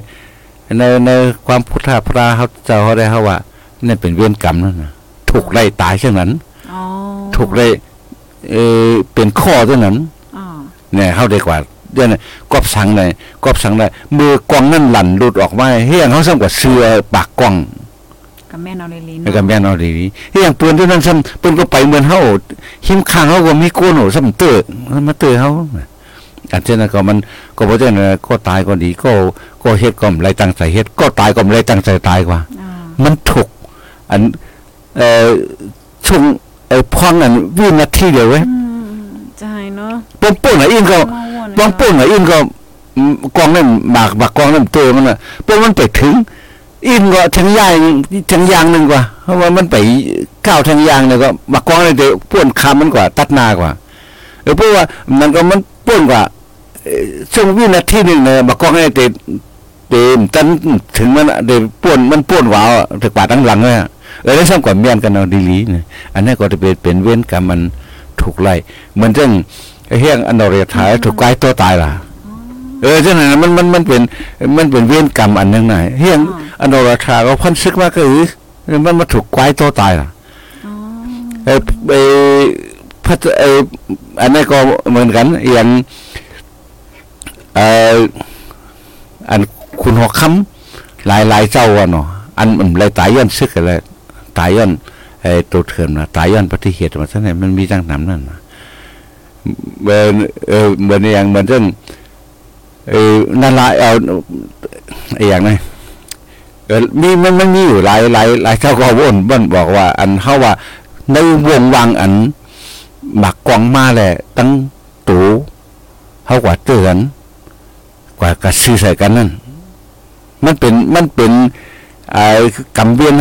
ในในความพุทธพระเขาเจ้าเขาได้เขาว่านี่เป็นเวรกรรมนั่นนะถูกไล่ตายเช่นนั้นอ๋อ ถูกไล่เออเป็นข้อเท่านั้นอ๋อเนี่ยเขาได้กว่าเดี๋ยวนี้กอบสังเลยกอบสังได้มือกองนั่นหลั่นหลุดออกมาเฮียงเขาสั่งกว่าเสือปากกล้องกับแม่นเอาเลยลิ้นแล้วก็แม่นเอาดีๆเฮียงปืนที่นั่นซ้ำปืนก็ไปเหมือนเฮาหิมข้างเขาก็มีโกนโหซ้ำเตอมันมาเตอเฮาอันเช่นนั้นก็มันก็บ่ใช่นะก็ตายก็ดีก็ก็เฮ็ดก็ไม่ได้ตั้งใจเฮ็ดก็ตายก็ไม่ได้ตั้งใจตายกว่าอ่า มันถูกอันเอ่อช่วง ไอ้พองอันวินาทีเดียวเว้ยอืมใช่เนาะปมปุ่นอะอินก็มาวนบางปุ่นอะอินก็อืมกองนั่นหมากหมากกองนั่นเตอมันน่ะพวกมันไปถึง อินก็ทางยางทางยางหนึงกว่าเพราะว่ามันไปก้าวทางยางเนี่ยก็หมากกองนั่นแต่ป่วนคำมันกว่า ตัดหน้ากว่าเออเพราะว่ามันก็มันป่วนกว่าเอ่อช่วงวินาทีหนึงเนี่ยหมากกองนั่นแต่เต็มตันถึงมันอะเดี๋ยวป่วนมันป่วนวาวอะถึงกว่าตั้งหลังเลยอะ เออแล้วซ้ำกว่าเมียนกันเอาดีลีเนี่ยอันนี้ก็จะเป็นเป็นเว้นกรรมมันถูกไล่เหมือนเรื่องไอ้เฮียงอันดอเรียท้ายถูกไกลตัวตายล่ะเออจังนั้นมันมันมันเป็นมันเป็นเวรกรรมอันหนึงน่ะเฮียงอันดอราชาก็พันซึกมาก็อือมันมาถูกไกวตัวตายล่ะอ๋อเออไอพัดเอออันนี้ก็เหมือนกันอย่างเอออันคุณหอกคำหลายหลายเจ้าอะเนาะอันมันเลยตายย้อนซึกอะไร ตายย้อนไอ้ตัวเถื่อนนะตายย้อนปฏิเหตุมาซะเนี่ยมันมีจังนำนั่นนะเหมือเออเหมือนอย่างเหมือนเรื่องเออนั่นละเอาไอ้อย่างนั้นเออมีมันมันมีอยู่หลายหลายหลายเจ้าก็วนบ่นบอกว่า อันเฮาว่า ในวงวังอันหมักกวางมาแหละ ตั้งตูเฮากว่าเตือนกว่ากระซื้อใส่กันนั่นมันเป็นมันเป็นไอ้กำเวียน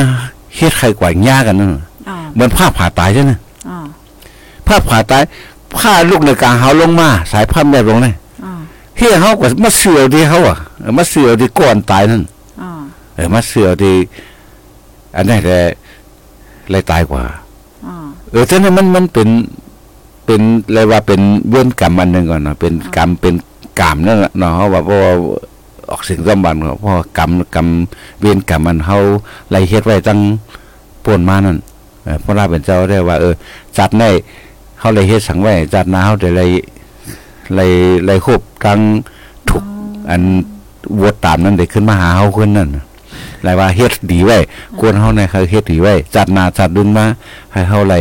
เฮ็ดใครกว่าย่ากันนั่นอ๋อเหมือนผ้าผ่าตายใช่ไหมอ๋อผ้าผ่าตายผ้าลูกในกลางเฮาลงมา สายผ้าแม่ลงเลยอ๋อเฮียเขาก็มาเสือที่เขาอะเออมาเสือที่ก่อนตายนั่นอ๋อเออมาเสือที่อันนี้แหละเลยตายกว่าอ๋อเออฉะนั้นมันมันเป็นเป็นอะไรว่าเป็นเวรกรรมอันหนึ่งก่อนเนาะเป็นกรรมเป็นกรรมนั่นแหละเนาะเพราะว่าเพราะว่า ออกสิ่งสมบัติเนาะเพราะว่ากรรมกรรมเวรกรรมมันเฮาไล่เฮ็ดไว้ตั้งป่วนมานั่นเออพระราเป็นเจ้าได้ว่า เออจัดในเฮาเลยเฮ็ดสังไว้จัดนาเฮาได้เลยเลยเลยควบทั้งทุกอันวัวตามนั่นได้ขึ้นมาหาเฮาขึ้นนั่นหลายว่าเฮ็ดดีไว้ควรเฮาในเขาเฮ็ดดีไว้จัดหนาจัดดุนมาให้เฮาไหล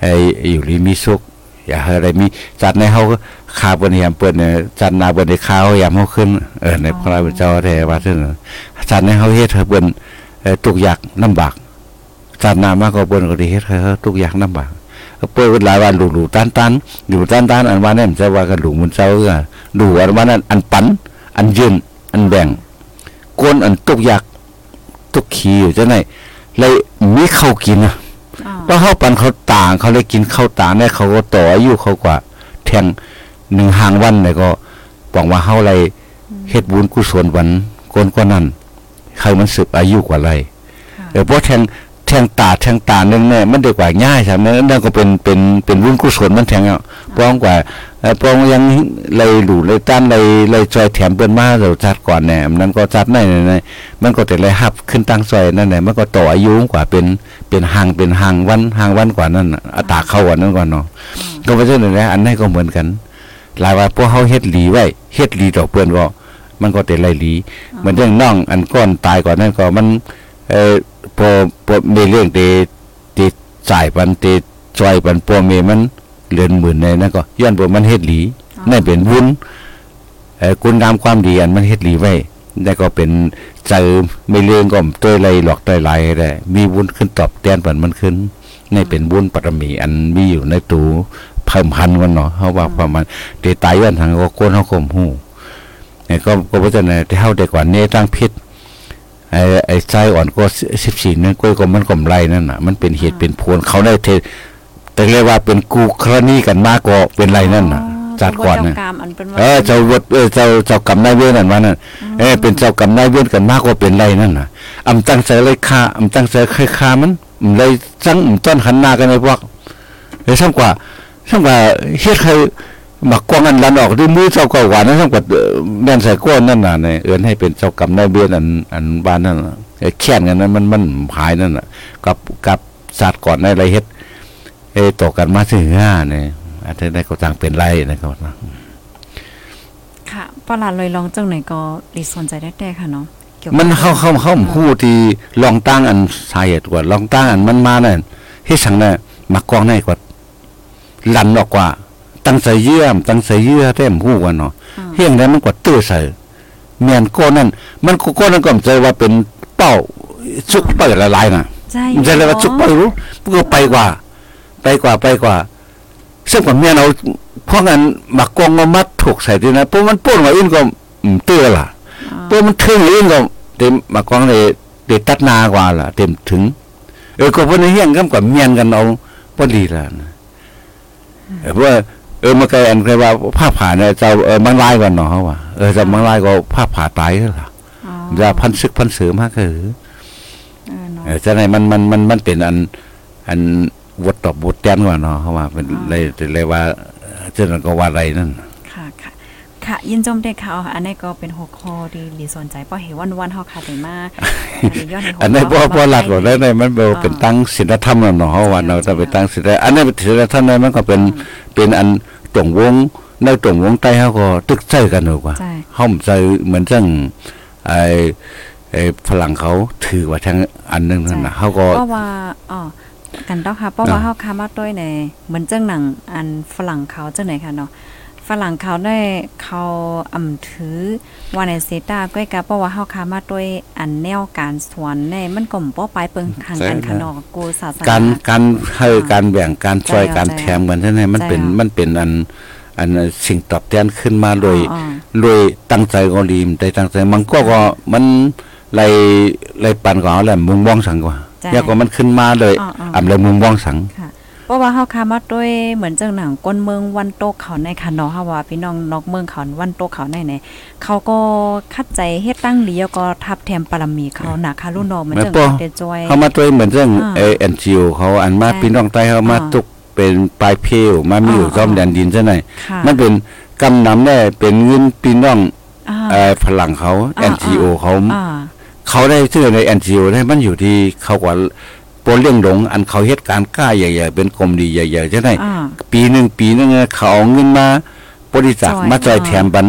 ให้อยู่ดีมีสุข อย่าให้อะไรมีจัดในเฮาคาบนเหียมเปิ้นเนี่ยจัดนาบนในข้าวยามเฮาขึ้นเออในพระพุทธเจ้าแท้ว่าซั่นน่ะจัดในเฮาเฮ็ดเปิ้นเอ่อทุกอย่างลำบากจัดนามากก็เปิ้นก็ด้เฮ็ดเฮาทุกอย่างลำบากเปิ้นหลายวันหลูๆตันๆอยู่ตันๆอันว่านั้นจะว่ากันหลูมันเจ้าก็ดูอันว่านั้นอันปัน อันยืนอันแบ่งก้นอันทุกอย่างทุกขี้อยู่จังได๋เลยมีข้ากินอะ เพราะเขาปันเขาต่างเขาเลยกินข้าวต่างได้เขาก็ต่ออายุเขากว่า แทงหนึ่งหางวันเลยก็บอกว่าเขาเลยเฮ็ดบุญกุศลวันก้นกว่านั้นใครมันสืบอายุกว่าไรค่ะเออเพราะแทงแทงตาแทงตาเนี่ยเนี่ยมันดีกว่าง่ายใช่ไหมนั่นก็เป็นเป็นเป็นบุญกุศลมันแทงอะ ป้องกว่าปองยังเลยหลูเลยต้านเลยเลยจอยแถมเปิ้นมาเราจัดก่อนแหน่ยมันก็จัดในในมันก็แต่เลยหับขึ้นตั้งซอยนั่นแหละมันก็ต่ออายุกว่าเป็นเป็นหางเป็นหางวันหางวันกว่านั้นอัตราเข้ากว่านั้นก่อนเนาะก็เพราะฉะนั้นแหละอันนั้นก็เหมือนกัน หลายว่าพวกเขาเฮ็ดหลีไว้เฮ็ดหลีดอกเปิ้นก็มันก็แต่ไรหลีเหมือนเรื่องน้องอันก้อนตายก่อนนั่นก็มันเอ่อพอพอมีเรื่องเตเตจ่ายปันเตจอยปันปัวเมมัน เรือนหมื่นในนั่นก็ย้อนบ่มันเฮ็ดหลีนั่นเป็นบุญเอ่อคุณงามความดีอันมันเฮ็ดหลีไว้นั่นก็เป็นเจอไม่เรื่องก็ตัวไรหลอกตัวไรได้มีบุญขึ้นตอบแทนปันมันขึ้นนี่เป็นบุญปรมีอันมีอยู่ในตูเพิ่มพันกันเนาะเฮาว่าประมาณเตตายย้อนทางก็โกนเฮาข่มหูเนี่ยก็ก็เพราะฉะนั้นที่เฮาได้กว่านี้ตั้งพิษไอ้ไอ้ไส้อ่อนก็สิบสี่นั่นกล้วยก็มันก็มไรนั่นน่ะ มันเป็นเหตุเป็นผลเขาได้เท แต่เรียกว่าเป็นกูครณีกันมากกว่าเป็นไรนั่นน่ะจัดก่อนเจ้าน่ะกรรมอันเป็นว่าเออเจ้าวดเออเจ้าเจ้ากรรมนายเวรนั่นว่านั่นเออเป็นเจ้ากรรมนายเวรกันมากกว่าเป็นไรนั่นน่ะอำตั้งใจเลยฆ่าอำตั้งใจเคยฆ่ามันอำเลยจังอำต้นขันหน้ากันในพวกเฮ้ยซ้ำกว่าซ้ำกว่าเฮ็ดใครหมักกวางอันลันออกด้วยมือเจ้าก็หวานนั่นซ้ำกว่าเอ่อแม่นใส่ก้นนั่นน่ะเนี่ยเอื้อนให้เป็นเจ้ากรรมนายเวรอันอันบ้านนั่นน่ะเอ้ยแค้นกันนั้นมันมันหายนั่นน่ะกับกับศาสตร์ก่อนในอะไรเฮ็ด เอ้ยต่อกันมาถึงห้าเนี่ยอาจจะได้ก็ต่างเป็นไรนะครับนะค่ะปลาลอยลองจังไหนก็ดีสนใจได้แต่ค่ะเนาะเกี่ยวกับมันเข้าเข้าเข้าคู่ที่ลองตั้งอันสาเหตุกว่าลองตั้งอันมันมาเนี่ยเฮ็ดสังเนี่ยมากองในกว่าลันออกกว่า ตั้งใส่เยื่อมตั้งใส่เยื่อเต็มหูกว่าเนาะเฮียงนั้นมันกว่าตื้อใส่เมียนก้นนั่นมันก็ก้นนั่นก็ใจว่าเป็นเป้าชุกเปิดละลายน่ะใช่มันจะเลยว่าชุกไปรู้มันก็ไปกว่า ไปกว่าไปกว่า ซึ่งผมเนี่ยเราเพราะงั้นหมักกองมามัดถูกใส่ที่นะเพราะมันป้นมาอื่นก็อืมเตื้อล่ะเพราะมันถึงอื่นก็เต็มหมักกองเลยเด็ดตัดนากว่าล่ะ เต็มถึง เออก็เพราะในเฮียงกันกับเมียนกันเอาพอดีล่ะนะเออเพราะว่าเออมันก็อันเคยว่าผ้าผ่าเนี่ยเจ้าเออมังลายก่อนเนาะเขาว่าเออเจ้ามังลายก็ผ้าผ่าตายก็ล่ะอ๋อจะพันซึกพันเสือมากคือเออเนาะเออจะไหนมันมันมันมันเป็นอันอัน วดตอบบทแตนกว่าเนาะเขาว่าเป็นเลยเลยว่าเจ้านั่นก็ว่าอะไรนั่นค่ะค่ะค่ะยินจมได้ค่ะเอาอันนี้ก็เป็นหัวข้อที่ดีสนใจเพราะเห็นวันวันๆเฮาค่ะได้มาอันนี้ย้อนให้หัวข้อันนี้พอพอหลักหมดได้แล้วเนี่ยมันเป็นเป็นตั้งศีลธรรมแล้วเนาะเขาว่าเราจะไปตั้งศีลอันนี้เป็นศีลธรรมเนี่ยมันก็เป็นเป็นอันตรงวงในตรงวงใต้เขาก็ตึกใจกันหนูกว่าใช่ห้อมใจเหมือนจังไอ้ไอ้ฝรั่งเขาถือว่าทั้งอันหนึงนั่นน่ะเขาก็เพราะว่าอ๋อ กันดอกค่ะเพราะว่าเฮาค้ามาด้วยในเหมือนจังหนังอันฝรั่งเขาจังไหนค่ะเนาะฝรั่งเขาได้เขาอำถือว่าในเซตาก้อยกะเพราะว่าเฮาค้ามาด้วยอันแนวการสวนในมันก็บ่ไปเปิงทางกันค่ะเนาะกูศาสนาการการให้อ่าการแบ่งการช่วยใจเอาการใจแถมกันใช่ไหมมันเป็นใจเอามันเป็นอันอันสิ่งตอบแทนขึ้นมาโดยอ๋อโดยตั้งใจก็ดีมแต่ตั้งใจมันก็ก็มันไล่ไล่ปันก็เอาแหละมุมมองสังกว่า ใช่แล้วก็มันขึ้นมาเลยอ๋ออ๋ออำเลยมุมมองสังค่ะเพราะว่าเฮาค้ามาด้วยเหมือนจังหนังก้นเมืองวันโตกเขาในค่ะเนาะเฮาว่าพี่น้องนอกเมืองเขาวันโตกเขาในเนี่ยเขาก็คัดใจเฮ็ดตั้งดีแล้วก็ทับแถมปรมีเขาหนักค่ะรุ่นน้องเหมือนจังเดจอยเขามาด้วยเหมือนเรื่องอ่าเอเอ็นจีโอเขาอันมาใช่พี่น้องใต้เขามาอ่าตุกเป็นปลายเพลวมามีอยู่อ่าซ่อมแดนดินซะหน่อยค่ะมันเป็นกำนำได้เป็นเงินพี่น้องอ่าเอ่อฝรั่งเขาอ่า NGO เขาอ่า เขาได้ชื่อใน NGO ได้มันอยู่ที่เขากว่าโปรเลี้ยงหลงอันเขาเฮ็ดการกล้าใหญ่ ๆ เป็นกรมดีใหญ่ๆจะได้อ่าปีหนึ่งปีหนึงเนี่ยเขาเอาเงินมาบริจาคจ่อยมาจ่อยอ่าแถมบัน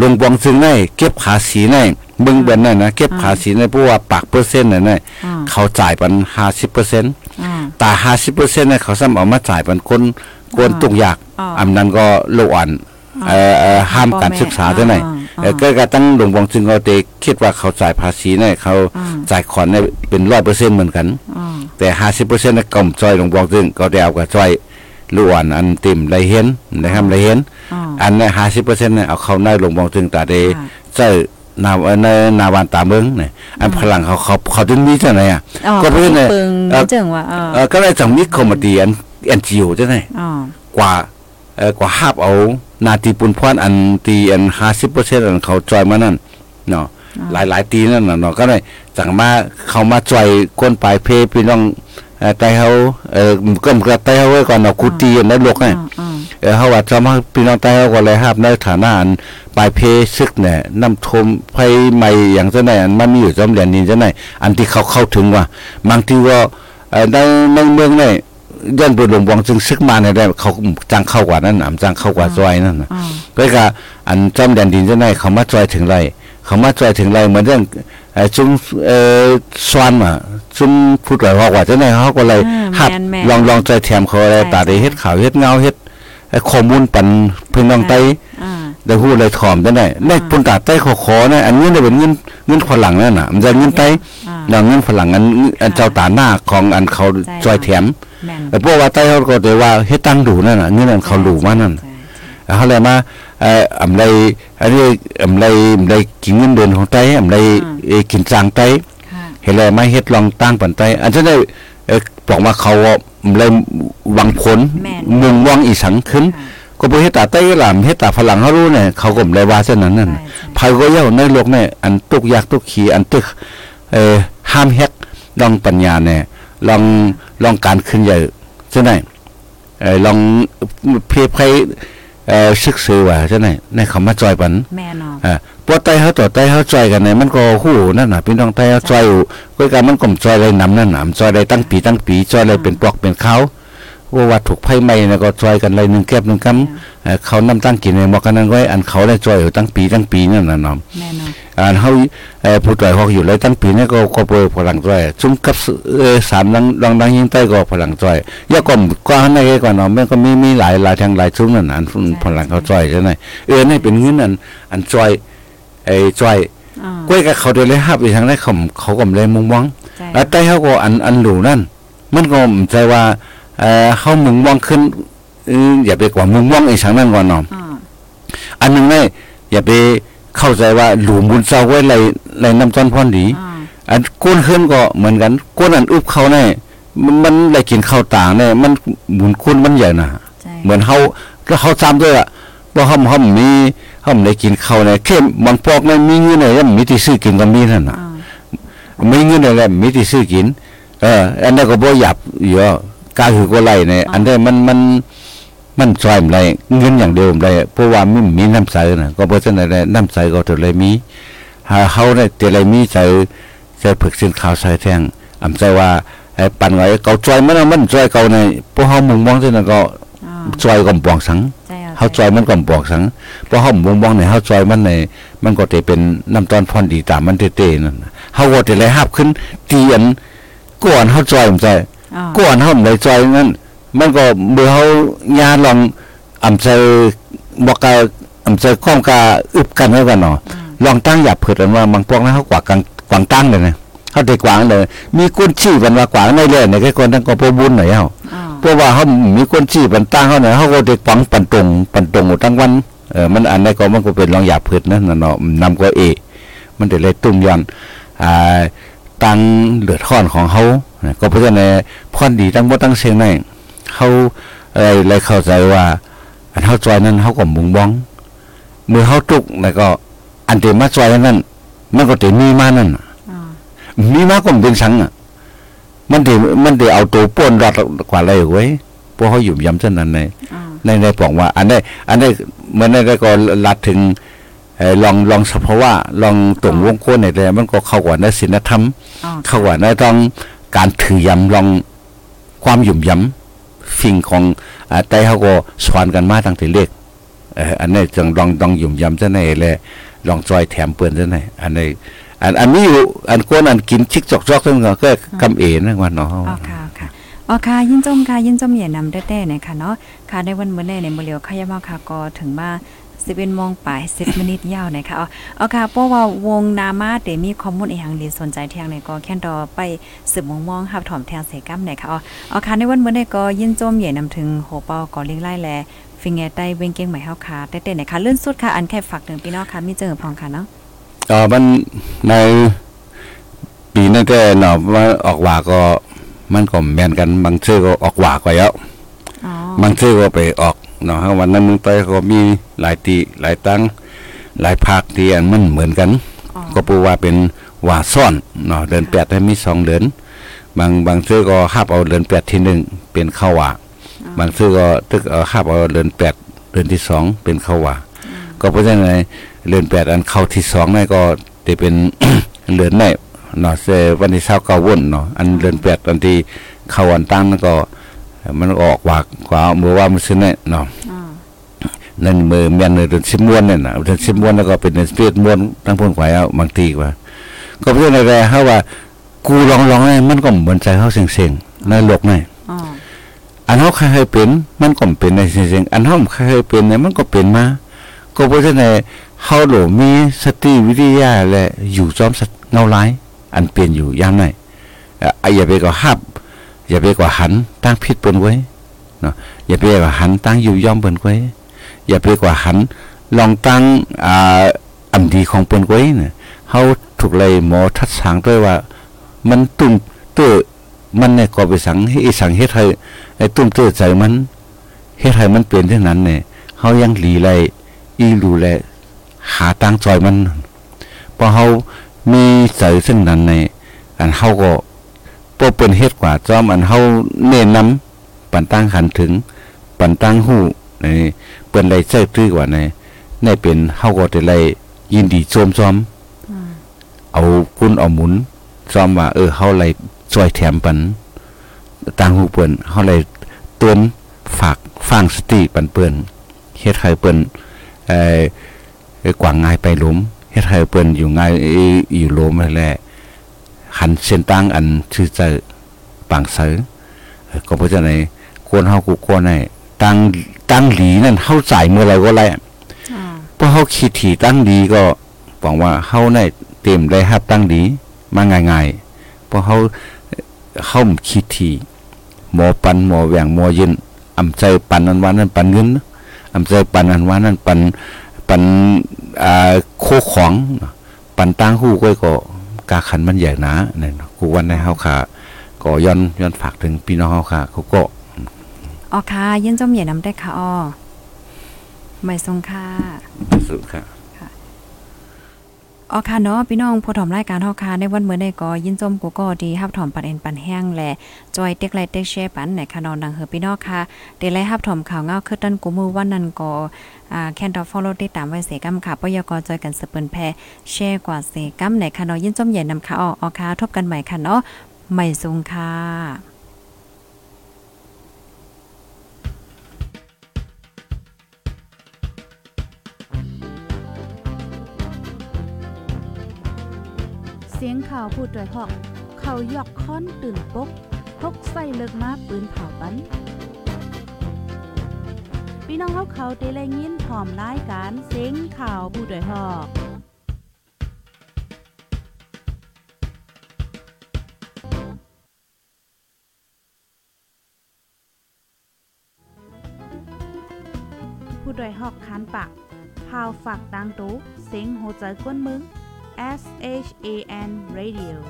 ลงบองซึ่งได้เก็บภาษีได้เบิ่งเบิ่นนั่นนะเก็บภาษีได้เพราะว่าปากเปอร์เซ็นต์นั่นน่ะอ่าเขาจ่ายปัน50%อ่าแต่50%เนี่ยเขาซ้ำเอามาจ่ายปันคนกวนตุกยากอ๋ออำนั้นก็โลกอ่อนเอ่อเอ่อห้ามการศึกษาจังไหน อ๋อเอ่อก็ก็ตั้งหลวงบองจึงเขาเตคิดว่าเขาจ่ายภาษีเนี่ยเขาอืมจ่ายขอนเนี่ยเป็น100%เหมือนกันอ๋อแต่ห้าสิบเปอร์เซ็นต์กำจอยหลวงบอกซึ่งก็ได้เอากับจอยล้วนอันเต็มไรเห็นนะครับไรเห็นอ๋ออันนี้ห้าสิบเปอร์เซ็นต์เนี่ยเอาเข้าในหลวงบอกซึ่งตาเดค่ะเจ้านาเอ่อในนาวานตาเมืองเนี่ยอันพลังเขาเขาเขาถึงมีเท่าไหร่อะอ๋อก็เพื่อนเนี่ยปึงเอ่อจังว่าเออเออก็ได้จังมีคอมเมดี้อันเอ็นจีโอจังไหนอ๋อกว่าเอ่อกว่าหาบเอา นาทีปุนพรอันตีอันห้าสิบเปอร์เซ็นต์อันเขาจอยมานั่นเนาะหลายหลายๆตีนั่นน่ะเนาะก็ได้จังมาเขามาจอยคนปลายเพพี่น้องเอ่อไตเฮาเอ่อก็มันก็ไตเฮาไว้ก่อนเนาะกูตีอันในโลกอ๋เนี่อยอ๋อเออเฮาว่าจะมาพี่น้องไตเฮาก็เลยครับในฐานะอันปลายเพซึกเนี่ยน้ำท่วมไฟใหม่อย่างจังได๋อันมันมีอยู่จอมแดนนี้จังได๋อันที่เขาเข้าถึงว่าบางทีว่าเอ่อในในเมืองเนี่ย ย่านเปิดหลวงบวงจึงซึกมาเนี่ยได้เขาจ้างเข้ากว่านั้นน่ะจ้างเข้ากว่าซอยนั่นนะก็ก็อันจอมแดนดินจังได๋เขามาจอยถึงไรเขามาจอยถึงไรเหมือนเรื่องเอ่อจุ้มเอ่อสวนมาจุ้มพูดไว้ว่าว่าจังได๋เขาก็เลยหัดลองลองใจแถมเขาอะไรตาได้เฮ็ดข่าวเฮ็ดเงาเฮ็ดข้อมูลปันเพิ่นน้องไตอ่าได้ฮู้เลยถ่อมจังได๋ในปุ่นตาไต้ขอขอนะอันนี้ได้เป็นเงินเงินฝรั่งนั่นน่ะมันจะเงินไตอ่าแล้วเงินฝรั่งอันเจ้าตาหน้าของอันเขาจอยแถม แม่นแต่พวกว่าไต้เขาก็ได้ว่าเฮ็ดตั้งดูนั่นน่ะเงินอันเขาดูมานั่นใช่ใช่เขาเลยมาเอ่ออำไรอันนี้อำไรอำไรกินเงินเดือนของไต้อำไรเอ่อกินจางไต้ค่ะเห็นเลยมาเฮ็ดลองตั้งปันไต้อันจะได้เอ่อบอกว่าเขาว่าอำไรหวังผลแม่นมุงวังอีสังขึ้นค่ะก็บ่เฮ็ดตาไต้หลามเฮ็ดตาฝรั่งเขารู้เนี่ยเขาก็บ่ได้ว่าเช่นนั้นนั่นใช่น่ะใช่ภัยก็เย่าในโลกเนี่ยอันตุกยากตุกขี้อันตึกเอ่อห้ามเฮ็ดลองปัญญาเนี่ย ลองลองการขึ้นใหญ่จังได๋เอ่อลองเพยไผเอ่อศึกษาว่าจังได๋ในคำว่าจอยปันแม่นอนอ่าพวกไตเฮาต่อไตเฮาจอยกันเนี่ยมันก็ฮู้นั่นน่ะพี่น้องไตเฮาจอยอยู่ก็การมันก็จอยได้นำนั่นน่ะมันจอยได้ตั้งปีตั้งปีจอยได้เป็นปลอกเป็นเขา ว่าว่าถูกไผไหม้เนี่ยก็จอยกันเลยหนึงแก้บหนึงกำเอ่อเขานำตั้งกินในหมอกกันนั้นไว้อันเขาได้จอยอยู่ตั้งปีตั้งปีนั่นน่ะเนาะแม่นอนอันเฮาเอ่อผู้ต่อยฮอกอยู่เลยตั้งปีเนี่ยก็ก็เปิดพลังจอยจุ่มกับเอ่อสามดังดังดังยิงใต้ก็พลังจอยยาก็กว่าในก่อนเนาะมันก็มีมีหลายหลายทางหลายชุมนั่นน่ะอันพลังเขาจอยใช่ไหมเออนี่เป็นเงินอันอันจอยไอ้จอยอ๋อก้วยกับเขาเดินเลยฮับอีกทางได้เขาเขาก็เลยมุงมองใช่แล้วใต้เขาก็อันอันหลูนั่นมันก็มใจว่า เอ่อเขามุงมองขึ้นเอออย่าไปกว่ามุงมองอีกทางนั้นก่อนเนาะอ๋ออันหนึงเนี่ยอย่าไปเข้าใจว่าหลูมุนเศร้าไว้ไรไรน้ำต้นพรดีอ๋ออันก้นขึ้นก็เหมือนกันก้นอันอุบเขาเนี่ยมันมันได้กินข้าวต่างเนี่ยมันหมุนคุ้นมันใหญ่นะใช่เหมือนเขาแล้วเขาจำด้วยอะว่าเขาเขามีเขาไม่ได้กินข้าวเนี่ยเข้มบางปอกเนี่ยมีเงินเนี่ยยังมีที่ซื้อกินก็มีนั่นน่ะอ๋อไม่เงินอะไรมีที่ซื้อกิน เออ อันนั้นก็บ่หยับอยู่อะ กาคือก็ไรเนี่ยอันนี้มันมันมันซอยมไรเงินอย่างเดียวมไรเพราะว่ามันมีน้ำใสน่ะก็บ่ซั่นได้น้ำใสก็ตัวเลยมี หาเฮาได้แต่เลยมีใจใจผึกสินขาวใส่แท่งอำใจว่าไอ้ปันไว้เกาจอยมันน่ะมันจอยเก่าในพวกเฮามุงมองซั่นนะก็อ๋อจอยก็ปวงสังใช่เฮาจอยมันก็บอกสังเพราะเฮาบ่มองในเฮาจอยมันในมันก็จะเป็นน้ำตอนพรดีตามมันเต้ๆนั่นน่ะเฮาก็จะเลยฮับขึ้นตีอันก่อนเฮาจอยมันใจอ๋อ ก่อนเฮาเลยจอยนั่นมันก็เมื่อเฮาญาลองอำใจบ่กะอำใจความกะอึบกันไว้กันเนาะลองตั้งหยับเผิดกันว่าบางพวกนั้นเฮากว่ากลางกวางตั้งเลยนะเฮาได้กวางเลย มีคนชี้กันว่ากวางในเลยในแค่คนทั้งก็บ่บุญหน่อยเฮาอ๋อเพราะว่าเขามีคนชี้ปันตั้งเขาเนี่ยเขาก็จะฟังปันตรงปันตรงหมดทั้งวันเออมันอันนี้ก็มันก็เป็นรองหยาบพืชนั่นน่ะเนาะนำก็เอ มันจะเลยตุ้มย้อนอ่าตังเลือดข้อนของเขานะ ก็เพราะฉะนั้นพอนดีตั้งหมดตั้งเสียงในเขาอะไรเลยเข้าใจว่าอันเขาจอยนั้นเขาก็มุงบ้องมือเขาตุกแล้วก็อันเตมาจอยนั้นมันก็เตมีมานั่นน่ะอ๋อมีมาก็เป็นสังอะ มันเดมันเดเอาตัวป้นรัดกว่าอะไรไว้เพราะเขาอยู่ย้ำเช่นนั้นในอ๋อในในบอกว่า อันนี้อันนี้เหมือนในได้ก็ลัดถึงเอ่อลองลองสภาวะลองตรงวงโค้นในแต่มันก็เข้ากว่าในศีลธรรมอ๋อเข้ากว่าในต้อง การถือยำลองความหยุ่มย้ำสิ่งของอ่าแต่เขาก็สอนกันมาตั้งแต่เล็กอันนี้จังลองลองหยุ่มย้ำซะในแหละลองจอยแถมเปื้อนซะในอันนี้อันอันนี้อยู่อันกวนอันกินชิกจอกจอกซึ่งก็กำเอนะว่าเนาะอ๋อค่ะค่ะอ๋อค่ะยินจมค่ะยินจมเหยียนำแต้ๆนะคะเนาะค่ะในวันเมื้อแน่ในมื้อเหลียวขยะมาค่ะก็ถึงมา 11โมงปลาย10มินิยาวนะคะอ๋ออ๋อค่ะเพราะว่าวงนามาเตมีข้อมูลอีหยังดีสนใจเที่ยงในก็แค่นรอไปสืบมองมองรับถอมแทงเสกัมนะคะอ๋ออ๋อค่ะในวันมื้อแน่ก็ยินจมเหยียนำถึงโหเปาก็ลิงไล่แลฟิงแงใต้เวงเก้งใหม่เฮาค่ะแต้ๆนะคะเลื่อนสุดค่ะอันแค่ฝากถึงพี่น้องค่ะมีเจอพองค่ะเนาะอ๋อมันในปีนั้นก็เนาะว่าออกว่าก็มันก็แม่นกันบางชื่อก็ออกว่าก็แล้วอ๋อบางชื่อก็ไปออก เนาะวันนั้นมึงไปก็มีหลายตีหลายตั้งหลายภาคที่อันมันเหมือนกันอ๋อก็ปูว่าเป็นว่าซ่อนเนาะเดือนแปดให้มีสองเดือนบางบางชื่อก็หับเอาเดือนแปดที่หนึ่งเป็นเข้าว่าบางชื่อก็ตึกเอาหับเอาเดือนแปดเดือนที่สองเป็นเข้าว่าก็เพราะฉะนั้นเดือนแปดอันเข้าที่สองนั่นก็จะเป็นเดือนในเนาะเสวันที่เช้าเก้าวุ่นเนาะอันเดือนแปดอันที่เข้าวันตั้งนั่นก็ มันออกว่ากว่ามือว่ามันซื้อเนี่ยเนาะอ๋อนั่นมือแม่นเดือนสิบม้วนเนี่ยนะเดือนสิบม้วนแล้วก็เป็นเดือนสิบเอ็ดม้วนตั้งพ้นไข่เอาบางทีว่า ก็เพื่อนอะไรเขาว่า กูลองลองๆเนี่ยมันก็เหมือนใจเขาเสียงๆในโลกนี่อ๋ออันเขาเคยเป็น มันก็เป็นในเสียงๆอันเขาเคยเป็นเนี่ยมันก็เป็นมา ก็เพราะฉะนั้นเขาหลมีสติวิทยาและอยู่จอมสัตว์เงาร้ายอันเปลี่ยนอยู่ยามไหนเอ่ออย่าไปก็หับ อย่าไปก็หันตั้งพิษเปิ้นไว้เนาะอย่าไปก็หันตั้งอยู่ย่อมเปิ้นไว้อย่าไปก็หันลองตั้งอ่าอันดีของเปิ้นไว้เนี่ยเฮาถูกเลยหมอทัดสางด้วยว่า มันตุ้มเตื้อมันเนี่ยก็ไปสังให้สังเฮ็ดให้ไอ้ตุ้มเตื้อใจมันเฮ็ดให้มันเปลี่ยนเท่านั้นเนี่ยเฮายังหลีไลอีดูแลหาตั้งจอยมันพอเฮามีใจซึ่งนั้นในอันเฮาก็ บ่เปิ้นเฮ็ดกว่าจอมอันเฮาเน้นนำปันตั้งขันถึง ปันตั้งหู้ในเปิ้นได้ใช้ตื้อกว่าในในเป็นเฮาก็ได้ไลยินดีชมซ้อมอืมเอาคุณเอาหมุนซ้อมว่าเออเฮาไลช่วยแถมปันต่างหูเปิ้นเฮาไลเตือนฝากฟังสติปันเปิ้นเฮ็ดให้เปิ้นเอ่อเอ่อกว่างง่ายไปหลุมเฮ็ดให้เปิ้นอยู่ง่ายเอ่ออยู่หลุมนั่นแหละ หันเส้นตั้งอันชื่อใจปางเสือเอ่อก็เพราะฉะนั้นควรเฮากูควรให้ตั้งตั้งหลีนั่นเฮาจ่ายเมื่อไหรก็ได้อ๋อเพราะเขาคิดถี่ตั้งดีก็หวังว่าเขาได้เต็มได้ฮับตั้งดีมาง่ายๆเพราะเขาเขาคิดถี่หมอปันหมอแหวงหมอเย็นอำใจปันนันวานั้นปันเงินอำใจปันนันวานั้นปันปันอ่าโคของปันตั้งหู้ก้อยก็ กาขันมันใหญ่หนาเนี่ยกูวันในเฮาค่ะก็ย้อนย้อนฝากถึงพี่น้องเฮาค่ะเขาก็อ๋อค่ะยินจมเหยียนำได้ค่ะอ๋อไม่ทรงค่ะสุดค่ะ อ๋อค่ะเนาะพี่น้องผู้ถอมรายการเฮาค่ะในวันมื้อนี้ก็ยินจมกูก็ดีรับถอมปันเอ็นปันแห้งและจอยเต็กไลเต็กแชร์ปันในค่ะนอนดังเฮอพี่น้องค่ะเดไลรับถอมข่าวเงาคือตันกูมือวันนั้นก็อ่าแคนดอฟอลโลติดตามไว้เสกำค่ะปยกจอยกันสเปิ้นแพแชร์กว่าเสกำในค่ะนาะยินจมเหยียนำค่ะอ๋ออ๋อค่ะทบกันใหม่ค่ะเนาะไม่ทรงค่ะ สียงข่าวพูดด้วยหอก เขายอกค้อนตื่นปกพกใส่เลิกมาปืนเผาปันพี่น้องเขาเขาเตะแลยินพร้อมรายการเสียงข่าวพูดด้วยหอกผู้ดยหอกคานปากพาวฝากดังตู้เสียงโหใจกวนมึง S H A N Radio